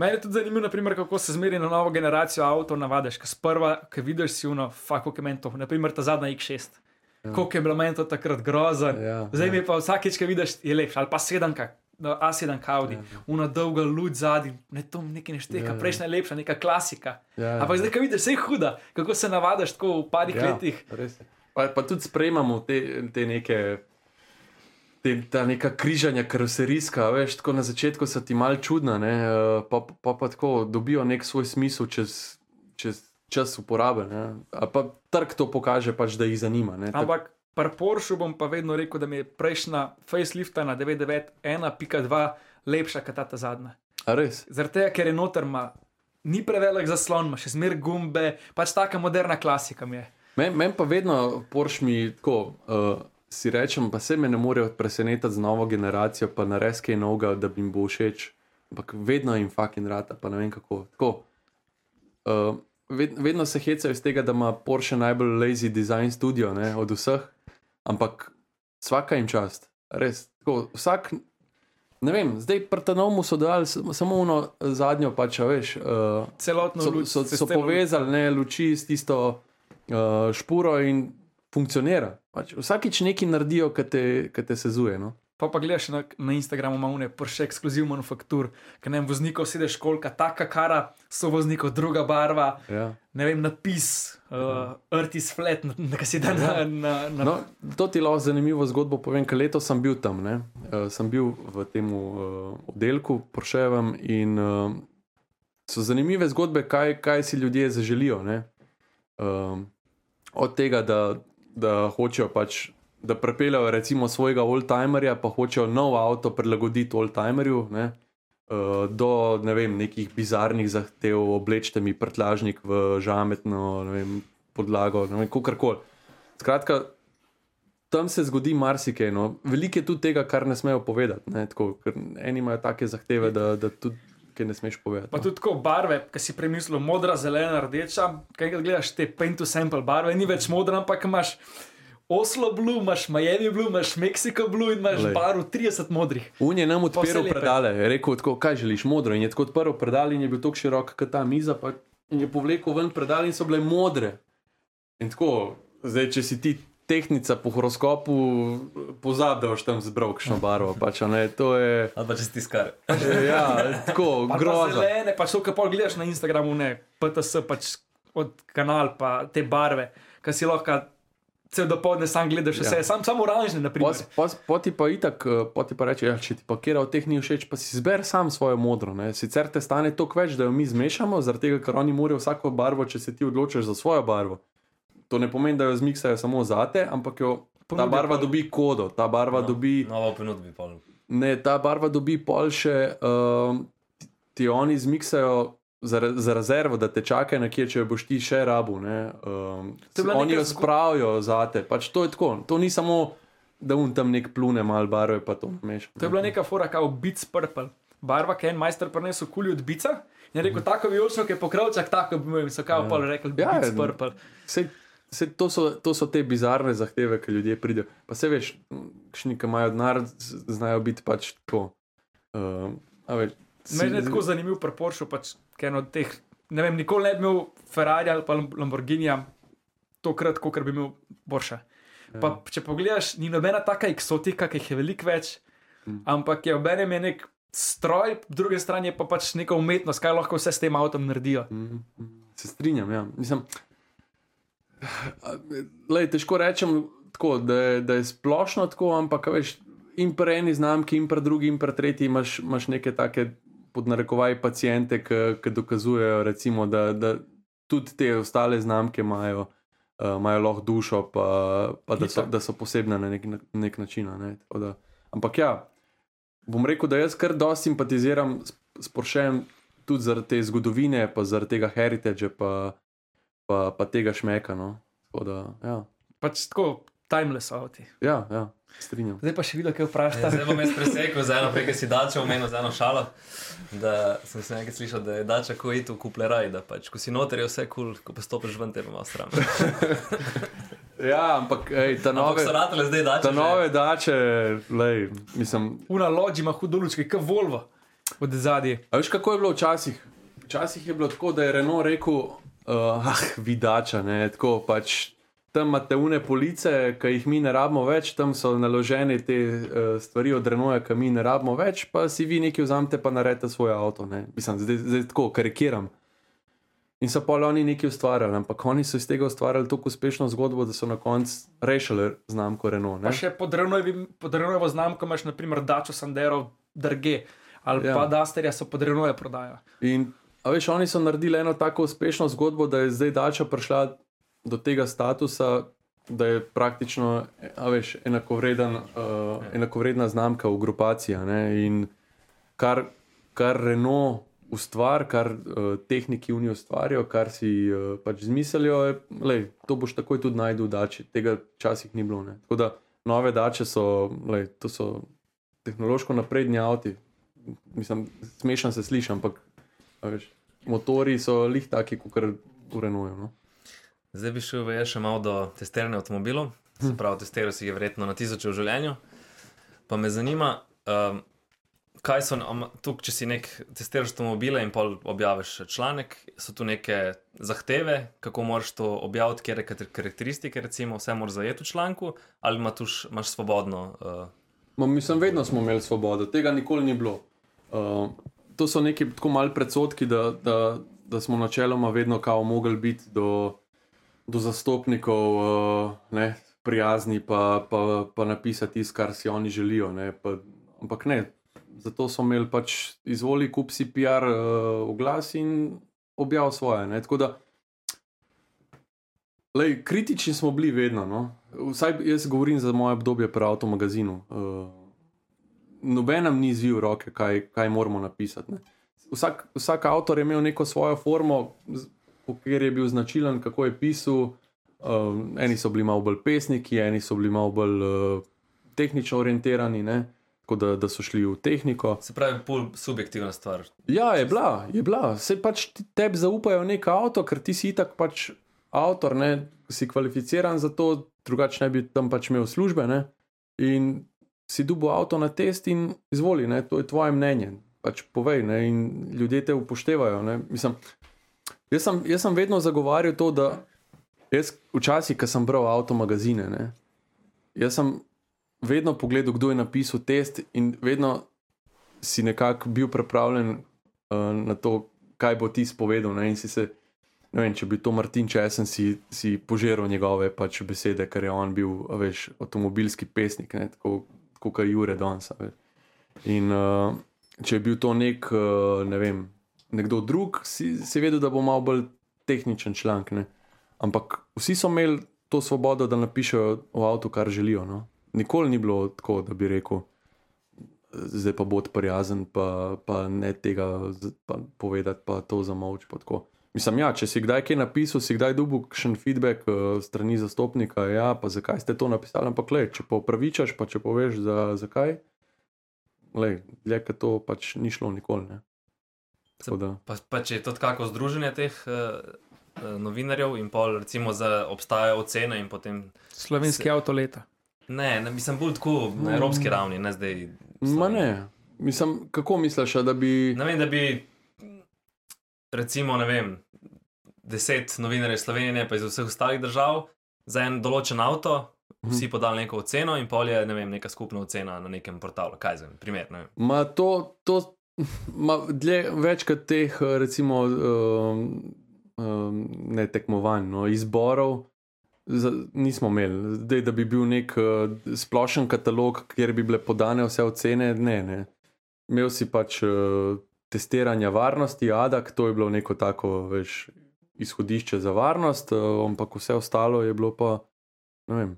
Meni je tudi zanimivo, naprimer, kako se zmeri na novo generacijo avtomobilov navadiš. Ker sprva, ki vidiš si uno, fako je meni to, naprimer ta zadnja X6. Ja. Koliko je bilo meni to takrat grozen. Ja, Zdaj ja. mi pa vsakeč, ki vidiš, je lepši. Ali pa sedemka, no, A7 Audi, ja. una dolga luč zadnji, ne to nekaj ne šteka, Ja, ja, ja. prejšnja je lepša, neka klasika. Ja, ja. Ampak zdaj, ko vidiš, vse je huda, kako se navadiš tako v parih ja. letih. res. Pa, pa tudi sprejemamo te, te neke. Te, ta neka križanja, karoserijska, a veš, tako na začetku so ti mal čudna, ne, eh, pa, pa pa tako dobijo nek svoj smisel čez, čez čas uporabe. Ne. Ali pa trg to pokaže, pač, da jih zanima. Ne. Ampak pri Porschu bom pa vedno rekel, da mi je prejšnja facelifta na 991.2 lepša kot ta, zadnja. A? Zaradi tega, ker je noter, ima, ni prevelik zaslon, ima še zmer gumbe, pač taka moderna klasika mi je. Meni men pa vedno Porsche mi tako. Uh, si rečem, pa se me ne morejo presenetiti z novo generacijo, pa nares kaj novega, da bi jim bo všeč. Ampak vedno jim fucking rata, pa ne vem kako. Tako, uh, ved, vedno se hecajo iz tega, da ima Porsche najbolj lazy design studio ne, od vseh, ampak vsaka jim čast. Res, tako, vsak, ne vem, zdaj prtanomu so dali samo eno zadnjo, pač, a veš. Uh, Celotno so, so, so povezali ne, luči s tisto uh, špuro in funkcionira. Pač vsakič nekaj naredijo, ki te, ki te sezuje. No? Pa pa gledaš na, na Instagramu, ima vne prše ekskluziv manufaktur, ki ne vem, voznikov sedeš kolka, taka kara, so voznikov, druga barva, Ja. ne vem, napis, uh, Artis flat, na, na, si da na, na, na No, to ti lahko zanimivo zgodbo povem, ker letos sem bil tam. ne. Uh, sem bil v tem uh, oddelku, Porševem in uh, so zanimive zgodbe, kaj, kaj si ljudje zaželijo. ne. Um, od tega, da, da hočejo pač. Da prepeljajo recimo svojega oldtimerja, pa hočejo nov avto prilagoditi oldtimerju, ne, uh, do ne vem, nekih bizarnih zahtev, oblečite mi prtlažnik v žametno vem, podlago, ne vem, kakorkoli. Skratka, tam se zgodi marsikaj. No. Veliko je tudi tega, kar ne smejo povedati. Ne, tako, eni imajo take zahteve, da, da tudi kaj ne smeš povedati. Pa no. tudi tako barve, ki si premislil, modra, zelena, rdeča. Kaj gledaš te paint to sample barve, ni več modra, ampak imaš Oslo Blue, imaš Miami Blue, imaš Mexico Blue in imaš Glej. barv 30 modrih. Un je nam odpiral predale, je rekel, tako, kaj želiš, modro. In je tako odprl predal in je bil tako širok, kot ta miza, pa je povlekel ven predal in so bile modre. In tako, zdaj, če si ti tehnica po horoskopu, pozabi, da boš tam zbral kakšno barvo. Pač, ne, to je Ali pa če si tiskar. ja, tako Pa, pa grozno. zelene, pa so kapol gledaš na Instagramu, ne, PTS, pač od kanal, pa te barve, ki si lahko cel dopoledne sam gledaš vse, Ja. ja. sam, samo oranžne, na primer. Pos- pos- Poti pa itak, eh, poti pa reče, ja, če ti pa kera od teh ni všeč, pa si zber sam svojo modro. Ne? Sicer te stane toliko več, da jo mi zmešamo, zaradi tega, ker oni morajo vsako barvo, če se ti odločiš za svojo barvo. To ne pomeni, da jo zmiksajo samo zate, ampak jo. Ta barva pa- dobi kodo, ta barva no. dobi, Novo ponudbi pol. ne, ta barva dobi pol še, um, ti oni zmiksajo za, za rezervo, da te čakajo nekje, če boš ti še rabu. ne, Um, oni jo spravijo zate, pač to je tako. To ni samo, da un tam nek plune mal barve, pa to meš. To je bila neka fora, kao Beats Purple. Barva, ki je en majster prinesel kuli od bica. Je rekel, tako vijolično, ki je pokrovčak, tako bi mi so kao pol rekli, Ja, Beats ja. Purple. Sej, sej to, so, to so te bizarne zahteve, ki ljudje pridejo. Pa se veš, kakšni, ki imajo denar, znajo biti pač tako. Uh, veš, Meni je tako zanimiv pri Porsche, pač, ker en od teh, ne vem, nikoli ne bi imel Ferrari ali pa Lamborghinija, tokrat, kot bi imel Porsche. Pa, Ja. če pogledaš, ni nobena taka eksotika, ki jih je veliko več, Mm. ampak je obenem je nek stroj, po drugi strani je pa pač neka umetnost, kaj lahko vse s tem avtom naredijo. Mm, mm, Se strinjam. Ja. Mislim, lej, težko rečem, tako, da, je, da je splošno tako, ampak veš, in pri eni znamki, in pri drugi, in pri tretji imaš, imaš neke take podnarekovaj pacijente, ki dokazujejo, recimo, da, da tudi te ostale znamke imajo. Uh, imajo lahko dušo, pa, pa da, so, da so posebne na nek, na nek način. Ne? Tako Da, ampak ja, bom rekel, da jaz kar dosti simpatiziram s, s Porschejem, tudi zaradi te zgodovine, pa zaradi tega heritage, pa, pa, pa tega šmeka. No. Tako Da, ja, Pač tako, timeless avti. ja, ja, strinjam. Zdaj pa še videl, kaj vprašata. Zdaj bom jaz presekal za eno, prej si dača omenil za eno šalo. Da sem se nekaj slišal, da je dača ko iti v kupleraj, da pač, ko si noter je vse kul, cool, ko pa stopiš ven, te malo stran. Ja, ampak ej, ta Ampak nove, so ratele zdaj dača. ta že- nove dače, lej, mislim. Una lođi ima hudo lučke, kot Volvo od zadnje. A veš, kako je bilo včasih? Včasih je bilo tako, da je Renault rekel, uh, ah, vidača, ne, tako pač. Tam imate une police, ki jih mi ne rabimo več, tam so naložene te uh, stvari od Renaulta, ki mi ne rabimo več, pa si vi nekaj vzamete, pa naredite svoj avto. ne. Mislim, zdaj, zdaj tako karikiram. In so pa oni nekaj ustvarjali, ampak oni so iz tega ustvarjali tako uspešno zgodbo, da so na koncu rešili znamko Renault. Pa Ne? še pod Renaultovo znamko imaš, naprimer, Dačo Sandero, Drge ali Ja. pa Dasterja so pod Renaultove prodajo. In a veš, oni so naredili eno tako uspešno zgodbo, da je zdaj Dača prišla do tega statusa, da je praktično veš, enakovreden, uh, enakovredna znamka v grupaciji. In kar, kar Renault ustvari, kar uh, tehniki v njej ustvarijo, kar si uh, pač izmislijo, je, lej, to boš takoj tudi najdel v Dači. Tega včasih ni bilo. Ne. Tako da nove dače so, lej, to so tehnološko napredni avti. Mislim, smešno se sliši, ampak motori so lih taki, kot urenujejo. No? Zdaj bi šel še malo do testiranja avtomobilov. Se pravi, testiral si jih verjetno na tisoče v življenju. Pa me zanima, um, kaj so tukaj, če si nek testiraš avtomobile in pol objaviš članek, so tu neke zahteve, kako moraš to objaviti, kje je karakteristike, recimo, vse moraš zajeti v članku, ali ima tuš, imaš svobodno. Uh, Ma, mislim, vedno smo imeli svobodo, tega nikoli ni bilo. Uh, to so neki tako mali predsodki, da, da, da smo načeloma vedno kao mogli biti do, do zastopnikov uh, ne, prijazni, pa, pa, pa napisati tisto, kar si oni želijo. Ne, pa, ampak ne, zato so imeli pač izvoli, kup si PR uh, oglas in objav svoje. Ne, tako da, lej, kritični smo bili vedno. No. Vsaj jaz govorim za moje obdobje pri avtomagazinu. Uh, Noben nam ni zvil roke, kaj, kaj moramo napisati. Ne. Vsak, vsak avtor je imel neko svojo formo, po kateri je bil značilen, kako je pisal. Um, eni so bili malo bolj pesniki, eni so bili malo bolj uh, tehnično orientirani, ne? tako da, da so šli v tehniko. Se pravi, bolj subjektivna stvar. Ja, je bila, je bila. Se pač tebi zaupajo nek avto, ker ti si itak pač avtor, ne? si kvalificiran za to, drugače ne bi tam pač imel službe. Ne? In si dubo avto na test in izvoli, ne? to je tvoje mnenje. Pač povej, ne? in ljudje te upoštevajo. Mislim, jaz, sem, jaz sem vedno zagovarjal to, da jaz včasih, ko sem bral avto magazine, ne? jaz sem vedno pogledal, kdo je napisal test in vedno si nekako bil pripravljen uh, na to, kaj bo ti spovedal. Ne? Se, ne vem, če bi to Martin Česen, si, si požiral njegove pač besede, ker je on bil, veš, avtomobilski pesnik, ne? tako kot Jure Donsa. In uh, če je bil to nek, uh, ne vem, nekdo drug, si, si vedel, da bo malo bolj tehničen članek. Ampak vsi so imeli to svobodo, da napišejo v avtu, kar želijo. No? Nikoli ni bilo tako, da bi rekel, zdaj pa bo prijazen, pa, pa ne tega pa povedati, pa to za moč. Mislim, ja, če si kdaj kaj napisal, si kdaj dobil še en feedback uh, strani zastopnika, ja, pa zakaj ste to napisali. Ampak, le, če pa upravičaš, pa če poveš, za, zakaj, le, ker to pač ni šlo nikoli. Ne. Pa, pa če je to tako združenje teh uh, novinarjev in pol, recimo, za obstajajo ocene in potem. Slovenski se... avto leta. Ne, ne, mislim, bolj tako na evropski mm. ravni, ne zdaj. Ma ne, mislim, kako misliš, da bi. Ne vem, da bi, recimo, ne vem, deset novinarjev Slovenije, pa iz vseh ostalih držav, za en določen avto, mhm. vsi podali neko oceno in pol je, ne vem, neka skupna ocena na nekem portalu. Kaj za primer? Ma to, to ma, dlje, več kot teh, recimo, um, um, ne tekmovanj, no, izborov nismo imeli. Zdaj, da bi bil nek uh, splošen katalog, kjer bi bile podane vse ocene, ne. ne. Imel si pač uh, testiranje varnosti, ADAK, to je bilo neko tako veš, izhodišče za varnost, uh, ampak vse ostalo je bilo pa, ne vem,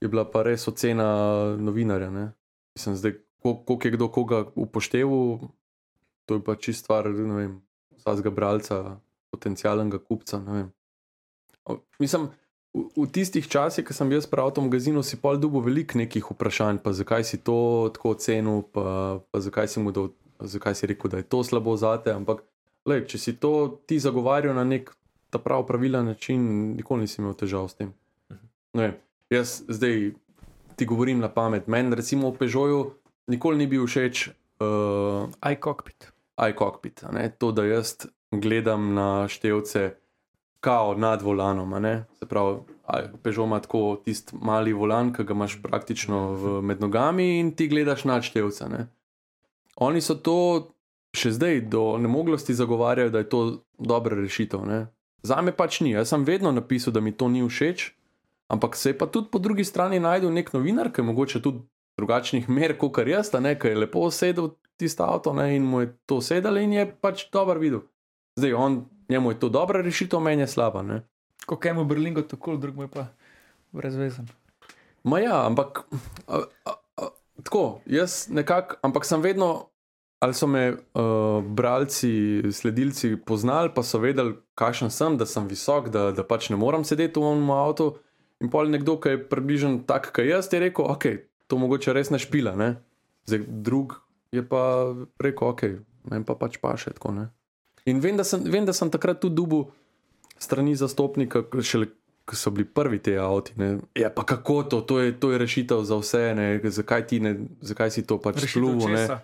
je bila pa res ocena novinarja. Ne. Mislim, zdaj, koliko je kdo koga upošteval, to je pa čist stvar, ne vem, vsakega bralca, potencijalnega kupca. Mislim, v, v tistih časih, ko sem jaz prav v tem magazinu, si pol dubo veliko nekih vprašanj, pa zakaj si to tako ocenil, pa, pa zakaj, si do, zakaj si rekel, da je to slabo zate. Ampak, lej, če si to ti zagovarjal na nek ta prav pravilen način, nikoli nisem imel težav s tem. Ne, jaz zdaj ti govorim na pamet. Meni, recimo, v Pežoju nikoli ni bil všeč. Uh, iCockpit. iCockpit. To, da jaz gledam na števce kao nad volanom. Se pravi, Pežo ima tako tisti mali volan, ki ga imaš praktično v, med nogami in ti gledaš nadštevce. Oni so to še zdaj do nemoglosti zagovarjali, da je to dobra rešitev. Ne? Za me pač ni. Jaz sem vedno napisal, da mi to ni všeč, ampak se je pa tudi po drugi strani najdel nek novinar, ki je mogoče tudi drugačnih mer, kot jaz, ne, ki je lepo sedel tisto avto ne, in mu je to sedelo in je pač dober videl. Zdaj on njemu je to dobra rešitev, meni je slaba. Ne? Kot je mu Berlingo, tako drug je pa brezvezen. Ma ja, ampak a, a, tako, jaz nekako, ampak sem vedno, ali so me uh, bralci, sledilci poznali, pa so vedeli, kakšen sem, da sem visok, da, da pač ne morem sedeti v enem avtu. In pol nekdo, ki je približen tak, kot jaz, je rekel, ok, to mogoče res ne špila. Ne? Zdaj, drug je pa rekel, ok, meni pa pač paše tako. Ne? In vem da, sem, vem, da sem takrat tudi dubu strani zastopnika, šele ko so bili prvi ti avti. Ne? Ja, pa kako to, to je, to je rešitev za vse, ne? zakaj, ti ne, zakaj si to pač česa?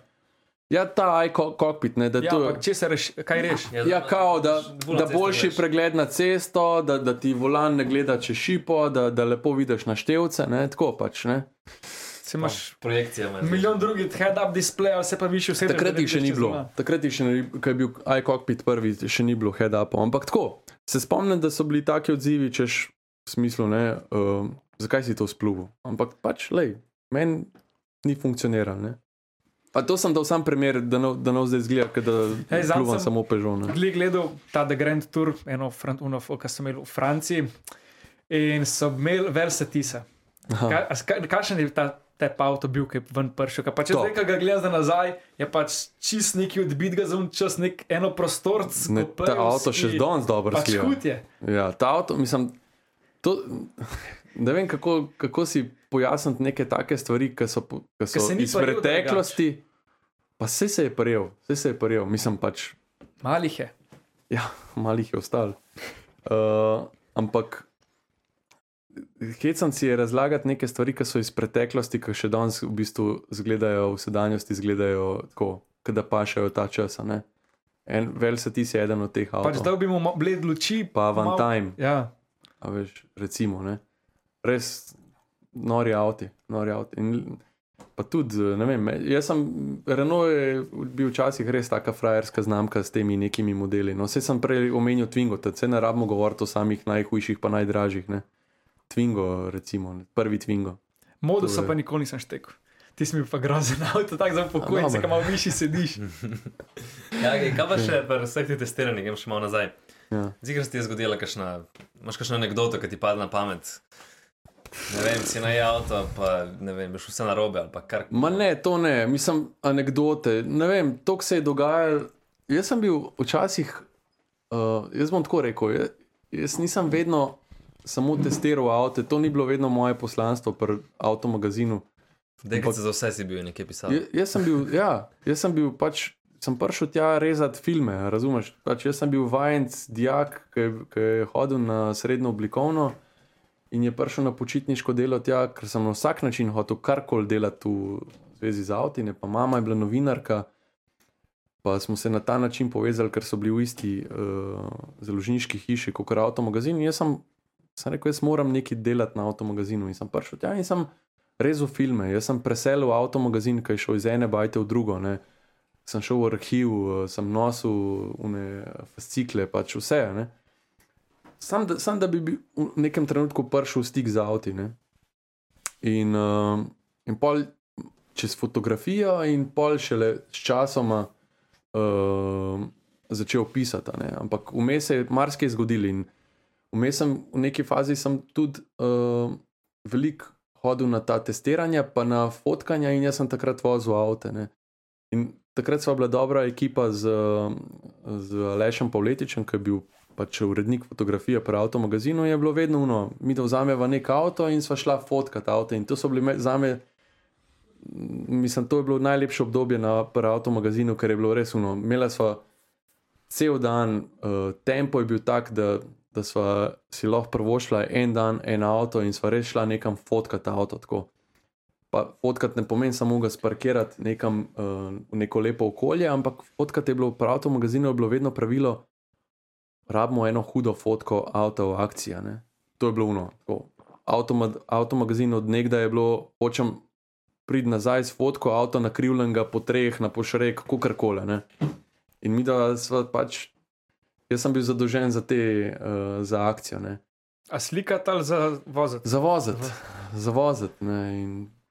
Ja, ta iCockpit, ne, da Ja, to ampak če se reš, kaj reš? Ja, kao, da, da cesto boljši greš. pregled na cesto, da, da ti volan ne gleda čez šipo, da, da lepo vidiš naštevce, ne, tako pač. Ne. Se imaš Projekcija me. milijon drugih head-up displejev, se pa višji vse. Takrat jih še ni bilo, takrat jih še ni, ko je bil iCockpit prvi, še ni bilo head-upov. Ampak tako, se spomnim, da so bili taki odzivi, češ v smislu, ne, uh, zakaj si to spluval. Ampak pač, lej, meni ni funkcioniralo. ne. Pa to sem dal sam primer, da ne da ne zdaj izgleda, kot da zadnjič pluvam samo pežone. Gledal ta The Grand Tour, eno, fran- uno, ki sem imel v Franciji in so imeli Versatisa. Ka- ka- Kakšen je ta tep avto bil, ki je ven pršel? Pa če zdaj, ko ga gledam za nazaj, je pač čist neki odbit ga za un čas, nek eno prostorc. Ne, ta avto še danes dobro Pač slija. hud je. Ja, ta avto, mislim, to, ne vem, kako, kako si pojasniti neke take stvari, ki so, ki so ni iz paril preteklosti. Pa vse se je prijel, vse se je prijel, mislim pač, Malih je. ja, malih je ostalo. Uh, ampak hecam si je razlagati neke stvari, ki so iz preteklosti, ki še danes v bistvu izgledajo, v sedanjosti izgledajo tako, da pašajo ta čas. En vel se ti si eden od teh Pač avtomobilov. dal bi mu bled luči. Pa Van mal- Time. Ja. A veš, recimo, ne? res nori avti. Nori avti. In, pa tudi, ne vem, jaz sem, Renault je bil včasih res taka frajerska znamka s temi nekimi modeli. No, vse sem prej omenil Twingo, da se ne rabimo govoriti o samih najhujših, pa najdražjih. Ne? Twingo, recimo, ne? prvi Twingo. Modusa je- pa nikoli nisem štekel. Ti si mi pa grozen avto, tako za dobro. ki malo višji sediš. Ja, kaj pa še pri vseh teh testiranjih, grem še malo nazaj. Ja. Zigr se ti je zgodila, kakšna, imaš kakšno anegdoto, ki ti pade na pamet. Ne vem, si na avto, pa ne vem, veš vse narobe ali pa kar. Ma ne, to ne, mislim, anekdote. Ne vem, to, se je dogajalo. Jaz sem bil včasih, uh, jaz bom tako rekel, jaz, jaz nisem vedno samo testiral avto, to ni bilo vedno moje poslanstvo pri avtomagazinu. Dekaj se za vse si bil nekje pisal. Ja, jaz sem bil, ja, jaz sem bil pač. Sem prišel tja rezati filme, razumeš? Pač jaz sem bil vajenc, dijak, ki ki je hodil na srednjo oblikovno in je prišel na počitniško delo tja, ker sem na vsak način hotel karkoli delati v zvezi z avti, ne pa mama je bila novinarka. Pa smo se na ta način povezali, ker so bili v isti uh, založniški hiši kot avtomagazin. In jaz sem, sem rekel, jaz moram nekaj delati na avtomagazinu. In sem prišel tja in sem rezal filme. Jaz sem preselil avtomagazin, ki je šel iz ene bajte v drugo. Ne. Sem šel v arhiv, eh, sem nosil une fascikle, pač vse. Ne. Sam, da, sam da bi bil v nekem trenutku prišel v stik z avti. Ne. In, uh, in pol čez fotografijo, in pol šele s časoma uh, začel pisati. Ne. Ampak vmes je marsikaj zgodilo in vmes sem v neki fazi sem tudi uh, veliko hodil na ta testiranja, pa na fotkanja, in jaz sem takrat vozil avto. In takrat sva bila dobra ekipa z, z Lešem Pavletičem, ki je bil pač urednik fotografije pri avtomagazinu. Je bilo vedno uno, mi da vzameva nek avto in sva šla fotkat avto. In to so bili me- zame. Mislim, to je bilo najlepše obdobje na avtomagazinu, ker je bilo res uno. Imela sva cel dan, uh, tempo je bil tak, da, da sva si lahko prvošla en dan, en avto in sva res šla nekam fotkat avto. Tako. Pa fotkat ne pomeni samo ga sparkirati nekam uh, v neko lepo okolje, ampak fotkat je bilo pri avtomagazinu je bilo vedno pravilo, rabimo eno hudo fotko avta v akciji. To je bilo uno. avtomagazin od nekdaj je bilo, hočem priti nazaj s fotko avto nakrivljenega po treh, na pošrek, kakorkoli. ne. In mi da sva pač, jaz sem bil zadolžen za te, uh, za akcijo. Ne. A slikati ali za voziti? Zavoziti, zavoziti. ne, in tis- a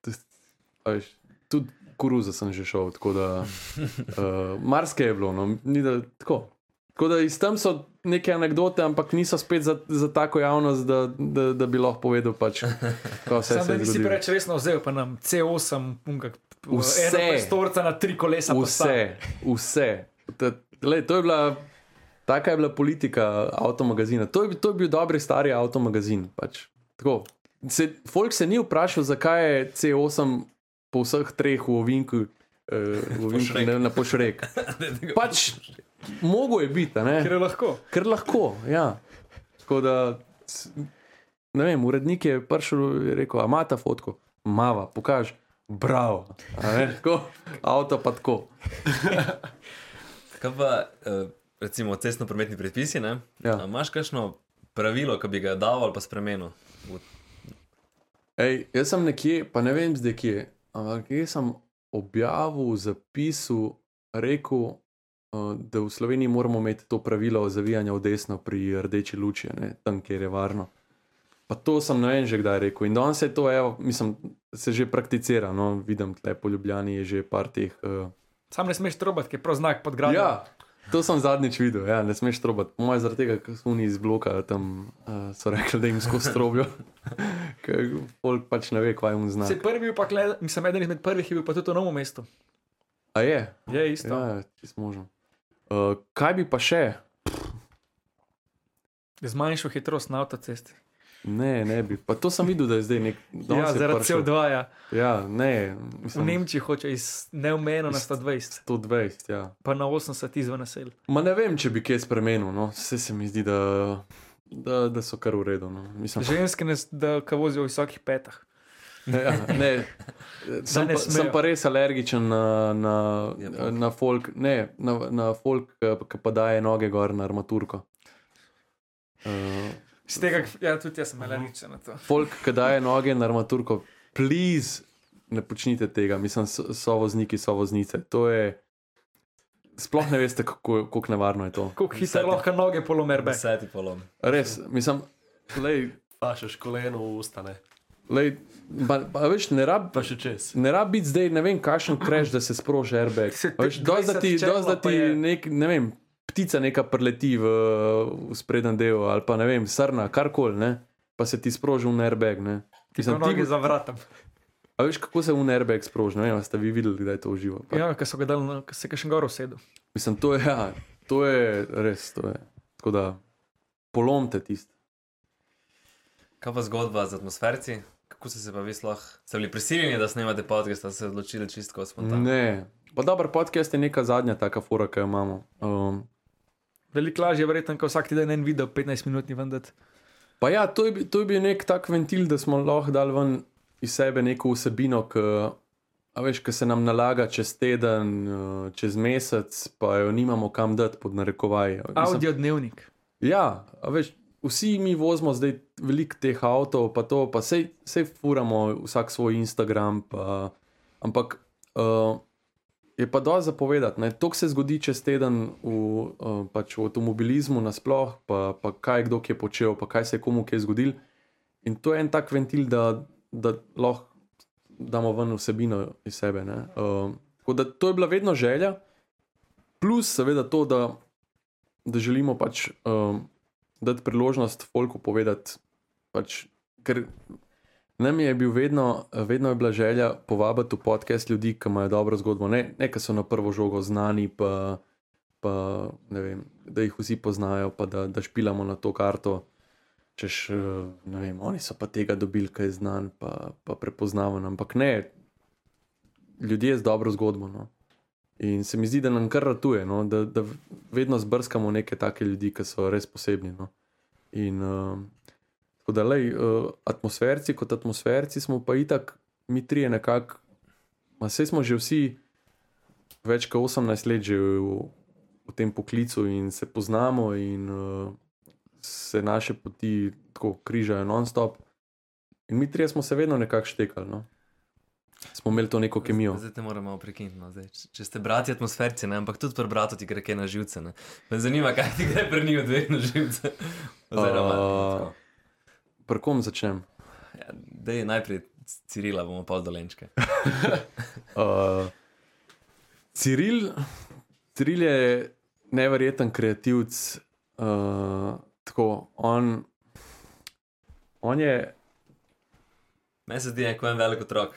veš, Tudi koruza sem že šel, tako da uh, marsikaj je bilo. No, ni da, tako. tako da iz tam so neke anekdote, ampak niso spet za, za tako javnost, da, da, da bi lahko povedal, pač, kaj vse Sam se da je nisi zgodilo. preveč resno vzel, pa nam C8, punkak, Vse. eno prostorca na tri kolesa. postavi. Vse, vse. Ta, lej, to je bila. Taka je bila politika avtomagazina. To je, to je bil dobri stari avtomagazin. Pač. tako. Se, folk se ni vprašal, zakaj je C8 po vseh treh v ovinku, uh, v ovinku ne, na pošrek. Pač mogo je biti, Ker je lahko. ker lahko. Ja. Tako da, ne vem, urednik je prišel in rekel, a ima ta fotko, mava, pokaž. Bravo, tako, avto pa tako. Kaj pa, eh, recimo, cestno-prometni predpisi? Ne? Ja. A Imaš kakšno pravilo, ki bi ga dal ali pa spremenil? Ej, jaz sem nekje, pa ne vem zdaj kje, ampak jaz sem objavil v zapisu, rekel, uh, da v Sloveniji moramo imeti to pravilo zavijanja v desno pri rdeči luči, ne, tam, kjer je varno. Pa to sem ne vem že kdaj rekel. In danes je to, evo, mislim, se že prakticira. No, vidim, tle po Ljubljani je že par teh. Uh, Sam ne smeš trobati, ker je prav znak pod gradom. ja, to sem zadnjič videl, ja, ne smeš trobati. Moje zaradi tega, ker so oni iz bloka tam uh, so rekli, da jim skozi trobijo. Ker folk pač ne ve, kaj jim zna. Se prvi bil pa, kle, mislim, eden izmed prvih je bil pa tudi v novem mestu. A je? Je isto. Ja. Čisto možno. Uh, kaj bi pa še? Zmanjšal hitrost na avtocesti. Ne, ne bi. Pa to sem videl, da je zdaj nek. danes Ja, zaradi prišel. CO2. -ja. Ja, ne, V mislim, Nemčiji hoče iz neomejeno na Iz- 120, 120. Ja. pa na 80 izven naselj. Ma ne vem, če bi kaj spremenil. No. Vse se mi zdi, da, da, da so kar v redu. No. Ženske, ne, da ka vozijo v visokih petah. ja, ne, sem, ne pa, sem pa res alergičen na, na, na folk, ne, na, na folk, ki pa daje noge gor na armaturko. Uh, Z tega, ja, tudi jaz sem alergičen na to. folk, ki daje noge na armaturko, please, ne počnite tega, mislim, so, so vozniki, so voznice. To je. Sploh ne veste, kako, kako nevarno je to. Kako hitro lahko noge polomer be. Deseti polom. Res, mislim, lej, Pašeš koleno v usta, ne. lej, pa, pa veš, ne rab. Pa še čez. Ne rabi biti zdaj, ne vem, kakšen kreš, da se sproži airbag. Dosti da 20 ti, dosti da ti nek, ne vem, ptica neka preleti v, v sprednjem delu, ali pa ne vem, srna, karkoli, ne, pa se ti sproži v airbag. Ne. Ti noge ti- za vratom. A veš, kako se v airbag sproži? Ne vem, ste vi videli, da je to uživo. Pa, Ja, ker so ga dali, ko se je še gor usedel. Mislim, to je, ja, to je res. To je. Tako da polomte tisto. Kaj pa zgodba z atmosferci? Kako ste se pa vi sploh, ste bili prisiljeni, da snemate podcast, da ste se odločili čisto spontano? Ne. Pa dober podcast je neka zadnja taka fura, ki jo imamo. Um, Veliko lažje je verjetno, ko vsak teden en video 15 minut ni vendar. Pa ja, to je, to je bil nek tak ventil, da smo lahko dali ven iz sebe neko vsebino, ki, veš, ki se nam nalaga čez teden, eh, čez mesec, pa jo nimamo kam dati pod narekovaj. Audio dnevnik. Ja, veš, vsi mi vozimo zdaj veliko teh avtov, pa to, pa sej, sej furamo vsak svoj Instagram, pa, ampak uh, je pa dosti zapovedati. To se zgodi čez teden v, uh, pač v avtomobilizmu nasploh, pa, pa kaj kdo je počel, pa kaj se je komu kaj zgodil. In to je en tak ventil, da, da lahko damo ven vsebino iz sebe. ne. Uh, tako da to je bila vedno želja, plus seveda to, da, da želimo pač um, dati priložnost folku povedati, pač, ker nam je bil vedno, vedno je bila želja povabiti v podcast ljudi, ki imajo dobro zgodbo, ne, ne ki so na prvo žogo znani, pa, pa vem, da jih vsi poznajo, pa da, da špilamo na to karto. Češ, eh, ne vem, oni so pa tega dobili, kaj je znan, pa, pa prepoznaven, ampak ne, ljudje z dobro zgodbo. No. In se mi zdi, da nam kar ratuje, no, da, da vedno zbrskamo neke take ljudi, ki so res posebni. No. In uh, tako da, lej, uh, atmosferci kot atmosferci smo pa itak, mi trije nekako, vse smo že vsi več kot 18 let že v, v tem poklicu in se poznamo, in uh, se naše poti tako križajo non-stop. In mi trije smo se vedno nekako štekali. No. Smo imeli to neko kemijo. Zdaj te moramo prekiniti. No, zdaj. Če- ste brati atmosferci, ne, ampak tudi pri bratu ti gre kaj na živce. Ne. Me zanima, kaj ti gre pri njih dveh na živce. Oziroma, Uh, Pri kom začnem? ja, dej najprej Cirila, bomo pa dolenčke. Uh, Ciril, Ciril je neverjeten kreativc. Uh, tako, on, on je. Meni se zdi, kot en velik otrok.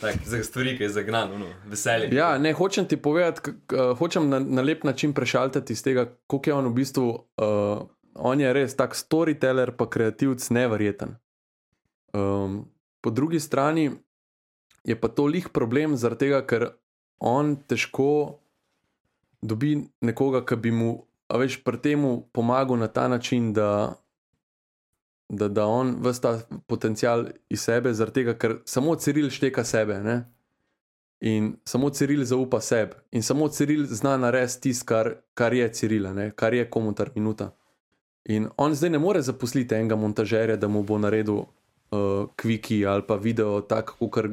Tak, za stvari, ki je zagnan, no, veselje. Ja, ne, hočem ti povedati, k- k- hočem na, na lep način prešaltati iz tega, koliko je on v bistvu. Uh, on je res tak storyteller, pa kreativc, neverjeten. Um, po drugi strani je pa to lih problem, zaradi tega, ker on težko dobi nekoga, ki bi mu, a veš, pri tem pomagal na ta način, da, da, da on vse ta potencial iz sebe, zaradi tega, ker samo Ciril šteka sebe. Ne? In samo Ciril zaupa sebi, in samo Ciril zna narediti tisto, kar, kar je Cirila, ne? kar je komutar minuta. In on zdaj ne more zaposliti enega montažerja, da mu bo naredil uh, kviki ali pa video, tako kot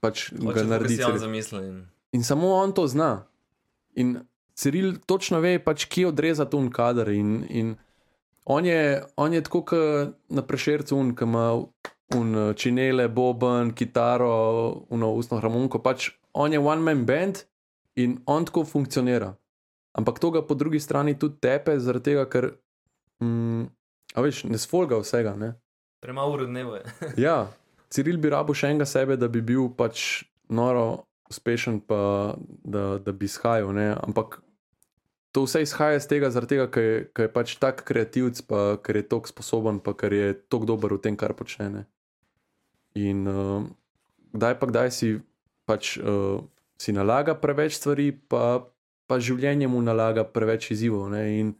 pač ga Hoče, da naredi. Ciril. zamislil. In... In samo on to zna. In Ciril točno ve, pač, kje odrezati un kader. In, in on, je, on je tako, kot na prešercu, un, ki ima un eh, činele, boben, kitaro, uno ustno harmoniko. Pač on je one man band in on tako funkcionira. Ampak to ga po drugi strani tudi tepe, zaradi tega, ker mm, a veš, ne sfolga vsega. Ne? Premalo ur dneva je. Ja, Ciril bi rabo še enega sebe, da bi bil pač noro uspešen, pa da, da bi izhajal. Ne? Ampak to vse izhaja iz tega, tega, ker je, ker je pač tak kreativc, pa ker je tako sposoben, pa ker je tako dober v tem, kar počne. Ne? In uh, kdaj pa kdaj si pač uh, si nalaga preveč stvari, pa, pa življenje mu nalaga preveč izzivov. ne, In,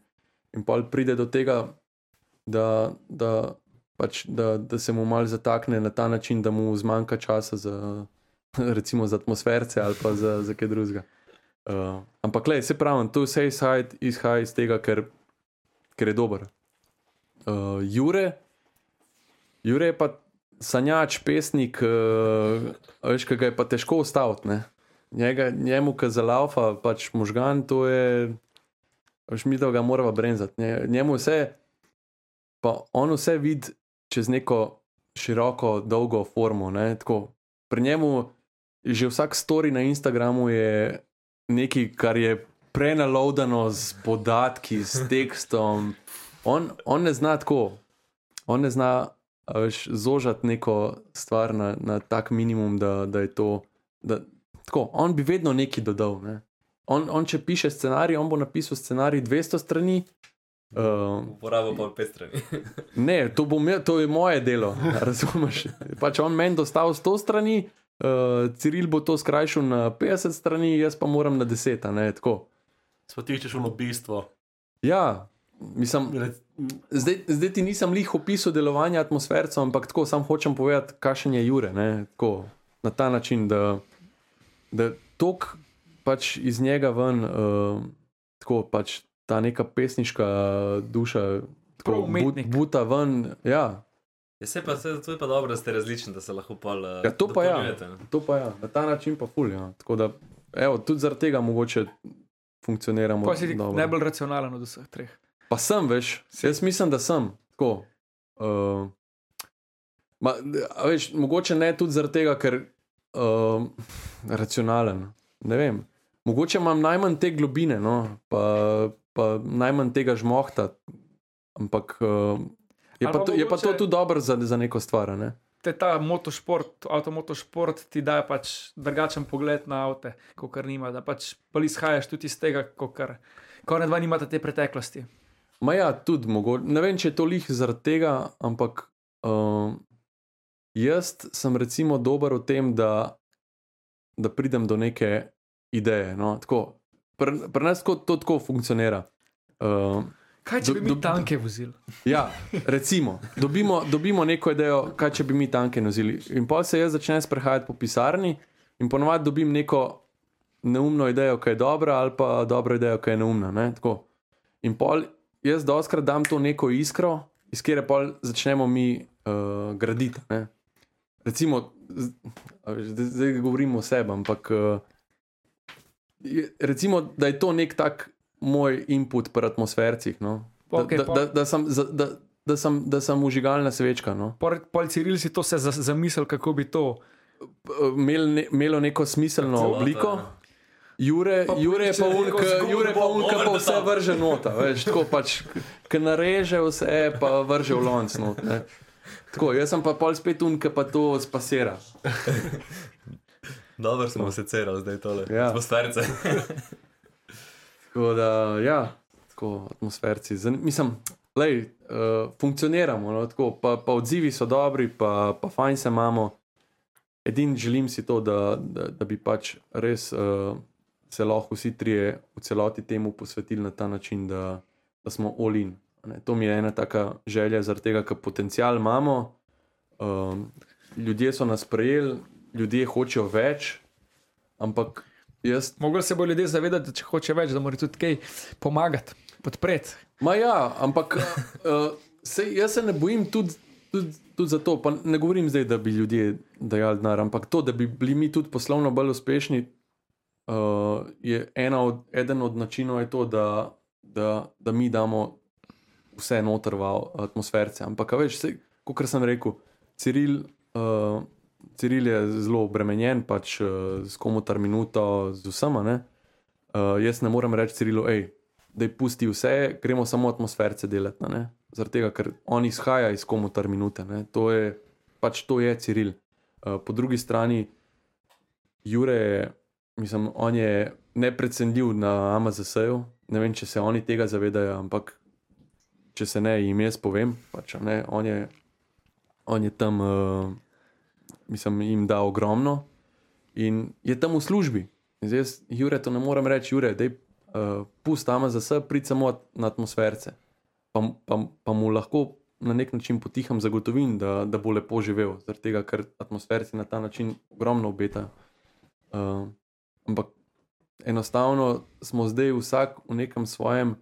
in pa pride do tega, da, da, pač, da, da se mu mal zatakne na ta način, da mu zmanjka časa za, recimo, za atmosferce ali pa za, za kaj drugega. Uh, ampak, le, se pravi, to vse izhaja, iz tega, ker, ker je dober. Uh, Jure, Jure je pa sanjač, pesnik, uh, veš, ki ga je pa težko ustaviti. ne. Njega, njemu, ki za laufa, pač možgan, to je, veš, mi da ga moramo brenzati. Nje- Njemu vse, pa on vse vidi čez neko široko, dolgo formo. Ne, tako. Pri njemu že vsak story na Instagramu je nekaj, kar je prenaloadano z podatki, s tekstom. On, on ne zna tako, on ne zna veš, zožati neko stvar na, na tak minimum, da, da je to. Da, tako, on bi vedno nekaj dodal. Ne. On, on, če piše scenarij, on bo napisal scenarij 200 strani. Uh, Uporabo pa pet strani. Ne, to, bom, to je moje delo, razumeš? Pač on meni dostavi 100 strani, uh, Ciril bo to skrajšal na 50 strani, jaz pa moram na 10. a Ne, tako. Spotiščeš v bistvo. ja, mislim, zdaj, zdaj ti nisem lih opisal delovanja atmosfercev, ampak tako sam hočem povedati, kakšen je Jure. Ne, tako, na ta način, da, da tok pač iz njega ven, uh, tako pač ta neka pesniška duša, tako but, umetnik. buta ven. Ja, Ja, se pa, se, to je pa dobro, da ste različni, da se lahko pol. Uh, Ja, to pa ja. dopolnjujete, ne. To pa ja, na ta način pa ful. Ja. Tako da, evo, tudi zaradi tega mogoče funkcioniramo. Pa si ti dobro. najbolj racionalen od vseh treh. Pa sem, veš, jaz mislim, da sem. Tako. Uh, ma, a veš, mogoče ne tudi zaradi tega, ker uh, racionalen. Ne vem. Mogoče imam najmanj te globine, no, pa, pa najmanj tega žmohta. Ampak uh, je, pa to, je pa to tudi dobro za, za neko stvar. Ne? Te ta motošport, avtomotošport ti daje pač drugačen pogled na avto, kot kar nima. Da pač bolj izhajaš tudi iz tega, kot kar. Ko ne dva nimata te preteklosti. Ma ja, tudi mogoče. Ne vem, če je to lih zaradi tega, ampak um, jaz sem recimo dober v tem, da, da pridem do neke ideje. No? Tako, Pri pri nas tako, to tako funkcionira. Um, Kaj če Do- bi mi do- tanke vozili? ja, recimo, dobimo, dobimo neko idejo, kaj če bi mi tanke nosili. In pol se jaz začnem sprehajati po pisarni in ponovadi dobim neko neumno idejo, ki je dobra, ali pa dobro idejo, ki je neumna. Ne? Tako. In pol jaz doskrat dam to neko iskro, iz kjer pol začnemo mi uh, graditi. Ne? Recimo, zdaj, govorimo o sebi, ampak uh, recimo, da je to nek tak moj input pri atmosfercih. No? Da, Okej, da, pol- da, da, sem, da, da, sem, da sem užigalna svečka. No? Pol pol Ciril si to se za- zamislil, kako bi to. Imel ne, imelo neko smiselno Celota, obliko. ja. Jure, Pa Jure pa poišče un, neko ki zgodbo, Jure pa un, ki pa vse vrže nota, veš, tako pač, ki nareže vse, pa vrže v lonc not. Ne. Tako, jaz sem pa pol spet un, ki pa to spasira. Dobro smo se cerali zdaj tole. Ja. lej, uh, funkcioniramo, no, tako, pa, pa odzivi so dobri, pa, pa fajn se imamo. Edini želim si to, da, da, da bi pač res uh, se lahko vsi trije v celoti temu posvetili na ta način, da, da smo olin. To mi je ena taka želja, zaradi tega, ker potencial imamo. Um, ljudje so nas prejeli, ljudje hočejo več, ampak jaz. Mogoče se bo ljudje zavedati, da če hoče več, da mora tudi kaj pomagati, podpreti. Ma ja, ampak uh, se, jaz se ne bojim tudi, tudi, tudi zato. Pa ne govorim zdaj, da bi ljudje dajali denar, ampak to, da bi bili mi tudi poslovno bolj uspešni, uh, je od, eden od načinov, to, da, da, da mi damo vse noter v atmosferce. Ampak, veš, kot sem rekel, Ciril. Uh, Ciril je zelo obremenjen, pač uh, s komutar minuto, z vsema. Uh, jaz ne morem reči Cirilu, da je pusti vse, gremo samo atmosferce delati. Zaradi tega, ker on izhaja iz komutar minute. To je, pač to je Ciril. Uh, po drugi strani, Jure je mislim, on je neprecendljiv na Amazonu. Ne vem, če se oni tega zavedajo, ampak če se ne, jim jaz povem. Pač, ne, on, je, on je tam, uh, mislim, jim da ogromno in je tam v službi. Zdaj, jaz, Jure, to ne morem reči, Jure, da je uh, pust Amazon, prid samo na atmosferce. Pa, pa, pa mu lahko na nek način potiham zagotovim, da, da bo lepo živel, zaradi tega, ker atmosferci na ta način ogromno obetajo. Uh, Ampak enostavno smo zdaj vsak v nekem svojem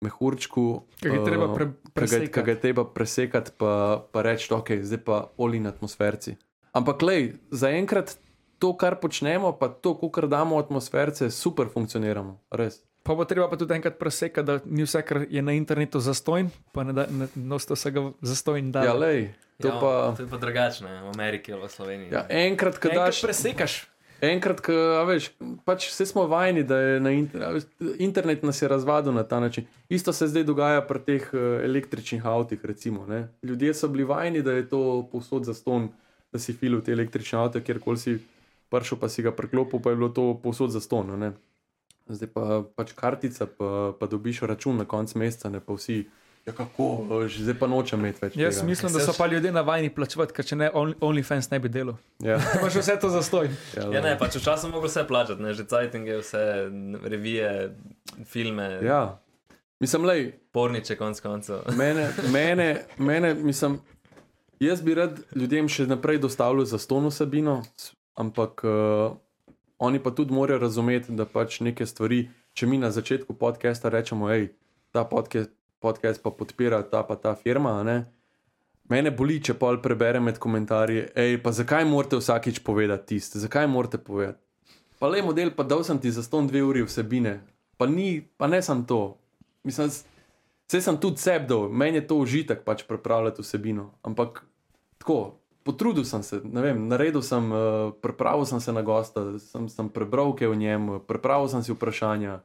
mehurčku, ki ga je treba pre, presekati. Ki ga je treba presekati, pa, pa reči, ok, zdaj pa oli na atmosferci. Ampak, lej, zaenkrat to, kar počnemo, pa to, kar damo atmosferce, super funkcioniramo. Res. Pa bo treba pa tudi enkrat presekati, da ni vse, kar je na internetu zastojn, pa ne, ne nosto vsega zastojn. Ja, lej, to, ja, pa... to je pa drugačne v Ameriki ali v Sloveniji. Ja, enkrat, ko daš. Presekaš. Enkrat, ko, veš, pač vse smo vajeni, da je na inter, internet nas je razvadil na ta način. Isto se zdaj dogaja pri teh uh, električnih avtih. Recimo, Ljudje so bili vajeni, da je to povsod za ston, da si filil te električne avte, kjerkoli si prišel, pa si ga preklopil, pa je bilo to povsod za ston. Zdaj pa pač kartica, pa, pa dobiš račun na koncu meseca, ne pa vsi. Ja, kako, zdaj pa nočem imeti več. Jaz tega. mislim, da so pa ljudje navajeni plačevati, ker če ne, OnlyFans ne bi delal. Ja. Imaš vse to za stoj. Ja, ja, ne, pač včasih mogo vse plačati, ne, že cajtinge, vse revije, filme. Ja, mislim, lej. Porniče, konc koncev. Mene, mene, mene, mislim, jaz bi rad ljudem še naprej dostavljal za ston vsebino, ampak uh, oni pa tudi morajo razumeti, da pač neke stvari, če mi na začetku podcasta rečemo, hej, ta podcast podcast pa podpira ta pa ta firma. Ne? Mene boli, če pa preberem med komentarji, hej, pa zakaj morate vsakič povedati tiste, zakaj morate povedati. Pa le model, pa dal sem ti za ston dve uri vsebine, pa, ni, pa ne sem to. Mislim, vse sem tudi sebe dal, meni je to užitek pač prepravljati vsebino. Ampak tako, potrudil sem se, ne vem, naredil sem, uh, pripravil sem se na gosta, sem, sem prebral kaj v njem, pripravil sem si vprašanja.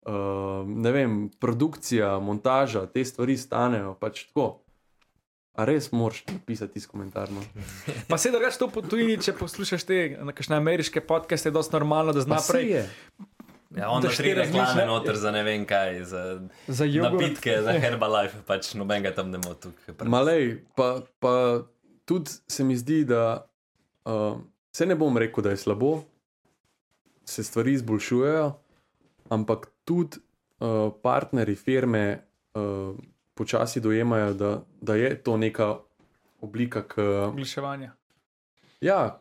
Uh, ne vem, produkcija, montaža, te stvari stanejo. Pač tako. A res moraš napisati iz komentarjev? Pa se da reč to po tujini, če poslušaš te nekakšne ameriške podcaste, je dosti normalno, da znaš prej. Ja, on da štiri reklame noter za ne vem kaj, za, za napitke, za Herbalife, pač noben ga tam ne more tukaj. Malej, pa, pa tudi se mi zdi, da uh, se ne bom rekel, da je slabo, se stvari izboljšujejo, ampak tudi uh, partnerji firme uh, počasi dojemajo, da, da je to neka oblika oglaševanja. Ja,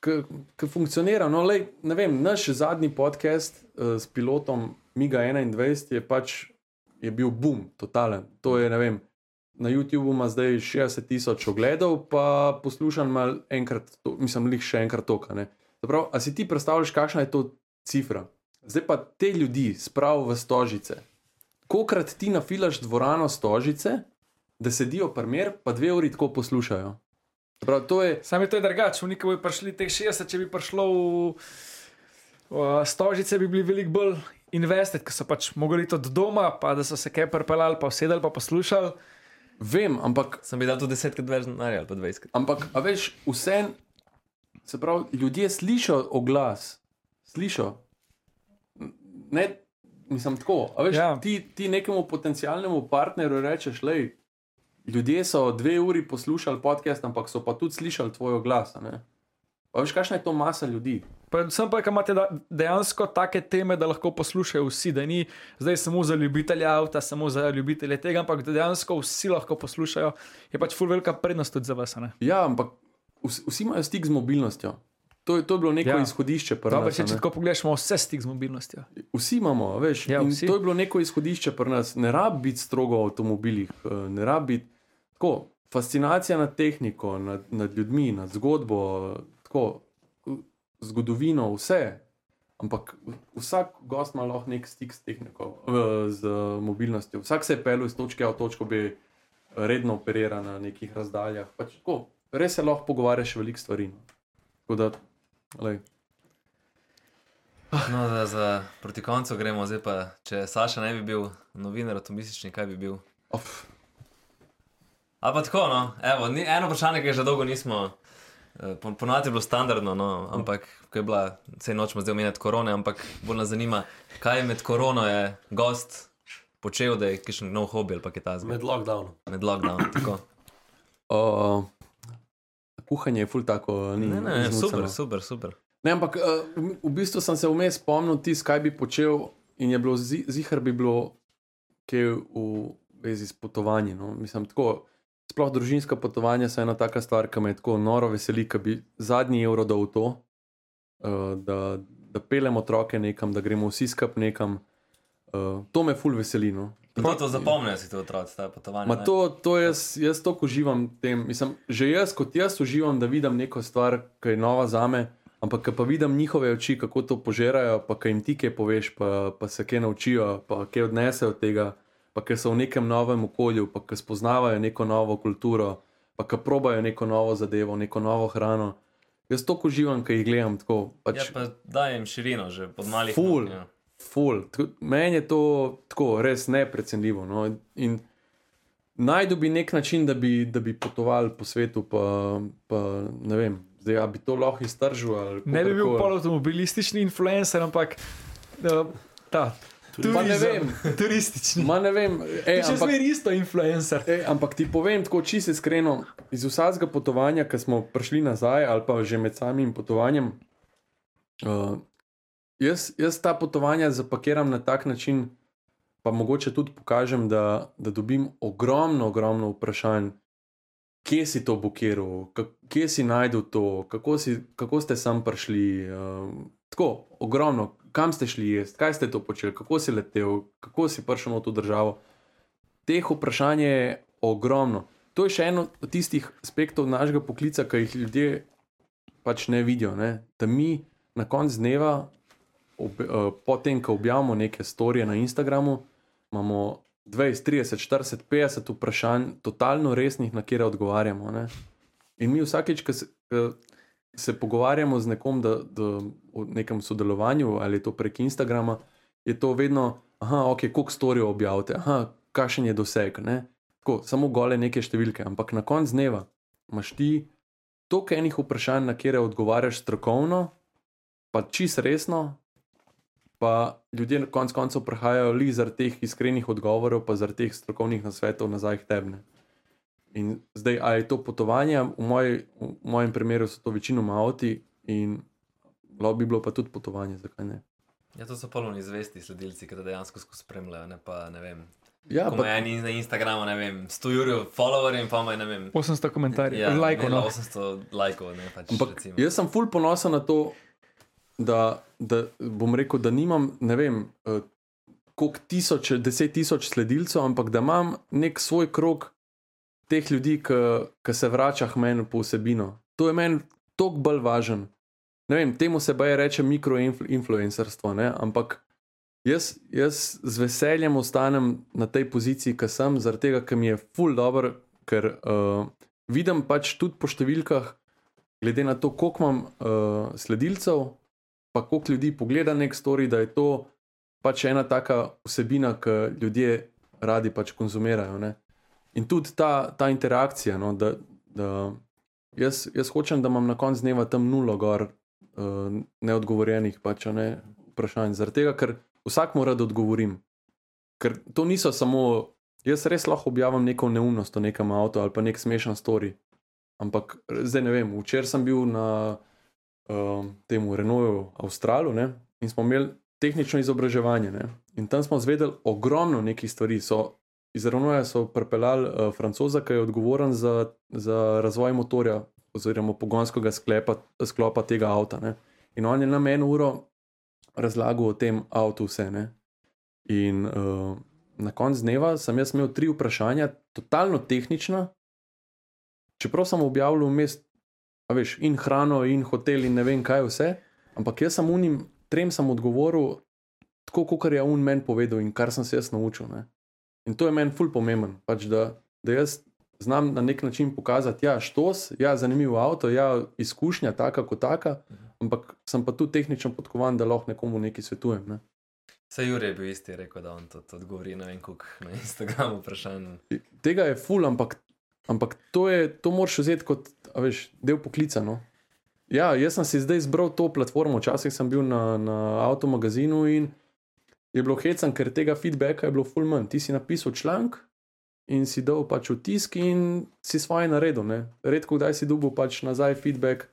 ki funkcionira. No, lej, vem, naš zadnji podcast uh, s pilotom Miga 21 je pač je bil boom, totalen. To je, ne vem. Na YouTubu ima zdaj 60 tisoč ogledov, pa poslušam malo enkrat, to, mislim, lih še enkrat toka. A si ti predstavljaš, kakšna je to cifra? Zdaj pa te ljudi spravi v stožice. Kokrat ti nafilaš dvorano stožice, da sedijo primer, pa dve uri tako poslušajo. Prav, to je... Sam je to drugače, v neki bi prišli teh 60, če bi prišlo v, v stožice, bi bili veliko bolj investirani, ker so pač mogli to od doma, pa da so se kaj prepeljali, pa sedeli, pa poslušali. Vem, ampak. Sem bi dal tudi desetkrat več denarja, ali pa dvajsetkrat. Ampak, a veš, vse, se pravi, ljudje slišijo oglas, slišijo, ne, mislim tako. a Veš, Ja. ti, ti nekemu potencialnemu partnerju rečeš, da ljudje so dve uri poslušali podcast, ampak so pa tudi slišali tvoj glas. a veš, kakšna je to masa ljudi? Predvsem pa, ker imate dejansko take teme, da lahko poslušajo vsi, da ni zdaj samo za ljubitelje avta, samo za ljubitelje tega, ampak da dejansko vsi lahko poslušajo, je pač ful velika prednost tudi za vas. ne. Ja, ampak vsi, vsi imajo stik z mobilnostjo. To je, to je bilo neko Ja. izhodišče. pri Dobro, nas, če, tako pogledamo, vse stik z mobilnostjo. Vsi imamo, veš. Ja, vsi. To je bilo neko izhodišče pri nas. Ne rabi biti strogo v avtomobilih, eh, ne rabi biti tako. Fascinacija nad tehniko, nad, nad ljudmi, nad zgodbo, tako, zgodovino, vse. Ampak vsak gost ima lahko nek stik s tehniko, eh, z mobilnostjo. Vsak se je pelil iz točke A v točko B, redno operira na nekih razdaljah. Pač, tako, res se lahko pogovarjaš veliko stvari. no. Tako da, lej. No, da za proti koncu gremo, zdaj pa, če Saša ne bi bil novinar, atomistični, kaj bi bil? Of. Ali pa tako, no, Evo, ni, eno vprašanje, ki ga že dolgo nismo. Eh, pon- Ponovadi je bilo standardno, no, ampak ko je bila, vse noč smo zdaj omenjali korone, ampak bolj nas zanima, kaj med korono je gost počel, da je kakšen nov hobi ali pa kaj ta zmed, Med lockdownom. med lockdownom. tako. Uh, kuhanje je ful tako, ni Ne, ne, izmucano. super, super, super. Ne, ampak uh, v bistvu sem se vmes spomnil, tis, kaj bi počel, in je bilo zi- zihar bi bilo, kaj v vezi s potovanjem. No? Mislim, tako, sploh družinska potovanja so ena taka stvar, ki me tako noro veseli, da bi zadnji evro dal v to, uh, da, da pelemo otroke nekam, da gremo vsi skup nekam. Uh, to me ful veseli. No? In to, to zapomnijo si ti otroci, ta potovanja. Ma to, to jaz, jaz toliko uživam tem. Mislim, že jaz, kot jaz, uživam, da vidim neko stvar, ki je nova za me, ampak pa vidim njihove oči, kako to požerajo, pa kaj jim ti kaj poveš, pa, pa se kaj naučijo, pa kaj odnesejo od tega, pa ker so v nekem novem okolju, pa ker spoznavajo neko novo kulturo, pa ker probajo neko novo zadevo, neko novo hrano. Jaz toliko uživam, ki jih gledam tako. Pač, Ja, pa daj jim širino, že pod malih. Ful. nog, ja. Ful. Meni je to tako res neprecenljivo. No? In najdu bi nek način, da bi, da bi potovali po svetu, pa, pa ne vem, zdaj bi to lahko iztržil. ali Ne bi bil kakorkoli. poloautomobilistični influencer, ampak uh, ta. Ma ne turizem. vem. Turistični. Ma ne vem, ej, ampak, zmeri isto influencer. ej, ampak ti povem tako čisto iskreno, iz vsakega potovanja, ki smo prišli nazaj, ali pa že med samim potovanjem, uh, jaz, jaz ta potovanja zapakiram na tak način, pa mogoče tudi pokažem, da, da dobim ogromno, ogromno vprašanj, kje si to bukiral, kje si najdel to, kako, si, kako ste sem prišli. Uh, tako, ogromno, kam ste šli jesti, kaj ste to počeli, kako si letel, kako si prišel v to državo. Teh vprašanj je ogromno. To je še eno od tistih aspektov našega poklica, ki jih ljudje pač ne vidijo. Ne? Da mi na koncu dneva, ob, uh, potem, ko objavimo neke storije na Instagramu, imamo 20, 30, 40, 50 vprašanj, totalno resnih, na kere odgovarjamo. Ne? In mi vsakeč, ko se, pogovarjamo z nekom, da, da o nekem sodelovanju ali je to prek Instagrama, je to vedno, aha, ok, koliko storijo objavite, aha, kakšen je doseg. Ne? Tako, samo gole neke številke, ampak na koncu dneva imaš ti toliko enih vprašanj, na kere odgovarjaš strokovno, pa čist resno, pa ljudje na koncu koncev prihajajo li zaradi teh iskrenih odgovorov, pa zaradi teh strokovnih nasvetov nazaj k tebi. In zdaj, a je to potovanje, v, moj, v mojem primeru so to večinoma avti, in lahko bi bilo pa tudi potovanje, zakaj ne. Ja, to so polni zvesti sledilci, ki te dejansko spremljajo. Ne pa, ne vem. Ja, pa, imajo eni na Instagramu, ne vem, 100 jurjev followerjev in pa imajo, ne vem, 800 komentarjev, ja, lajkov. ne, No. 800 lajkov, ne pač. ampak recimo. jaz sem ful ponosen na to, da, da bom rekel, da nimam, ne vem, eh, koliko tisoč, deset tisoč sledilcev, ampak da imam nek svoj krog teh ljudi, ki se vrača k meni po vsebino. To je meni toliko bolj važen. Ne vem, temu se baje reče mikroinfluencerstvo, ampak jaz, jaz z veseljem ostanem na tej poziciji, ki sem, zaradi tega, ker mi je full dobro, ker uh, vidim pač tudi po številkah, glede na to, koliko imam uh, sledilcev, pa koliko ljudi pogleda nek story, da je to pač ena taka vsebina, ki ljudje radi pač konzumirajo. Ne? In tudi ta, ta interakcija, no, da, da jaz, jaz hočem, da imam na koncu dneva tam nulo gor uh, neodgovorjenih pač, ne, vprašanj. Zaradi tega, ker vsak mora da odgovorim. Ker to niso samo, jaz res lahko objavim neko neumnost o nekem avtu ali pa nek smešen story. Ampak zdaj ne vem, včeraj sem bil na um, tem Renaultu Avstralu ne, in smo imeli tehnično izobraževanje. Ne, in tam smo zvedeli ogromno nekih stvari. So, iz Renaulta so pripeljali uh, francoza, ki je odgovoren za, za razvoj motorja oziroma pogonskega sklepa, sklopa tega avta. Ne. In on je nam eno uro razlagal o tem avtu vse. Ne. In uh, na koncu dneva sem jaz imel tri vprašanja, totalno tehnična, čeprav sem objavil vmes, veš, in hrano, in hotel, in ne vem kaj vse, ampak jaz sem unim trem sem odgovoril tako, kot je un meni povedal in kar sem se jaz naučil. Ne. In to je meni ful pomemben, pač da, da jaz znam na nek način pokazati, ja, štos, ja, zanimiv avto, ja, izkušnja, taka kot taka, ampak sem pa tu tehnično podkovan, da lahko nekomu nekaj svetujem. Ne. Saj Jurij je bil isti, rekel, da on to odgovori na en kuk na Instagramu vprašanj. Tega je ful, ampak, ampak to, je, to moraš vzeti kot veš, del poklica. No? Ja, jaz sem si zdaj izbral to platformo, včasih sem bil na, na avtomagazinu in je bilo hecam, ker tega feedbacka je bilo ful manj. Ti si napisal članek in si dal pač v tisk in si svoje naredil. Ne? Redko kdaj si dobil pač nazaj feedback.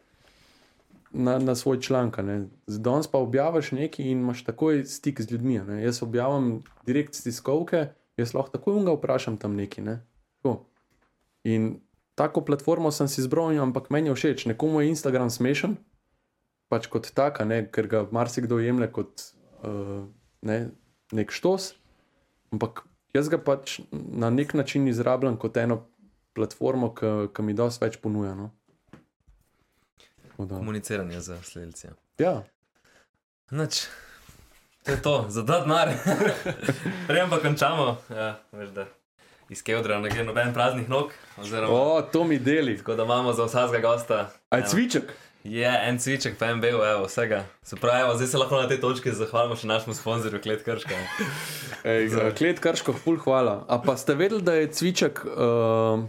Na, na svoj članek. Danes pa objaviš nekaj in imaš takoj stik z ljudmi. Ne? Jaz objavim direkt z tiskovke, jaz lahko takoj unga vprašam tam nekaj. Ne? In tako platformo sem si izbral, ampak meni je všeč. Nekomu je Instagram smešen, pač kot taka, ne? ker ga marsikdo jemlje kot uh, ne, nek štos. Ampak jaz ga pač na nek način izrabljam kot eno platformo, ki mi dosti več ponuja. No? Komuniciranje z sledilci. Ja, Noč, to je to, za da denar. Prejem pa končamo. Ja, veš, da iz Keodra ne gre noben praznih nog. Oziroma, o, to mi deli. Tako da imamo za vsakega gosta. Aj cviček. Je en cviček, pa en bil, evo, vsega. Se pravi, evo, zdaj se lahko na tej točki zahvalimo še našemu sponzorju, Klet Krška. Ej, za klet Krško, ful hvala. A pa ste vedeli, da je cviček, uh,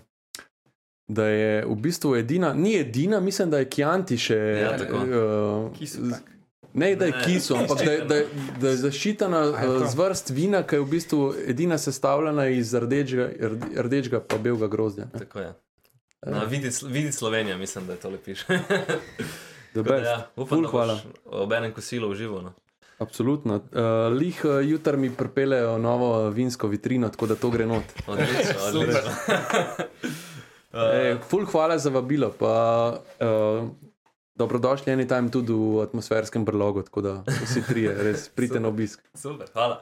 da je v bistvu edina, ni edina, mislim, da je Kjanti še. Ja, tako. Uh, Kisu, tak. Ne, da je kiso, ampak da je, da je, da je zaščitena A je uh, to? z vrst vina, ki je v bistvu edina sestavljena iz rdečega, rde- rdečega pa belega grozdja. ne. Tako je. Na, vidi, vidi Slovenija, mislim, da je to lepiš. Ja, upam, Ful da hvala. boš ob enem kosilu užival. No. Absolutno. Uh, lih uh, jutri mi pripeljejo novo vinsko vitrino, tako da to gre not. Odlično, odlično. Ej, ful hvala za vabilo. Pa, uh, dobrodošli anytime tudi v atmosferskem brlogu, tako da vsi trije, res pridite na obisk. Super, hvala.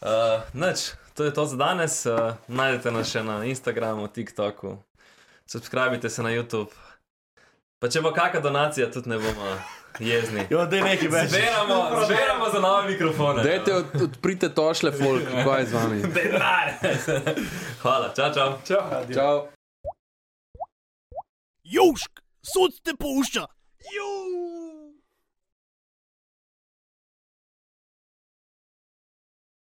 Uh, noč, to je to za danes. Uh, najdete nas še na Instagramu, TikToku, subskrbite se na YouTube. Pa če bo kakšna donacija, tudi ne bomo jezni. Jo, da je nekaj več. Zbiramo, zbiramo za nove mikrofone. Dajte, od, odprite tošle, folk, kaj je z vami. Denar. Hvala, čau, čau. Čau. Čau. Južk, sod te pušča. Južk.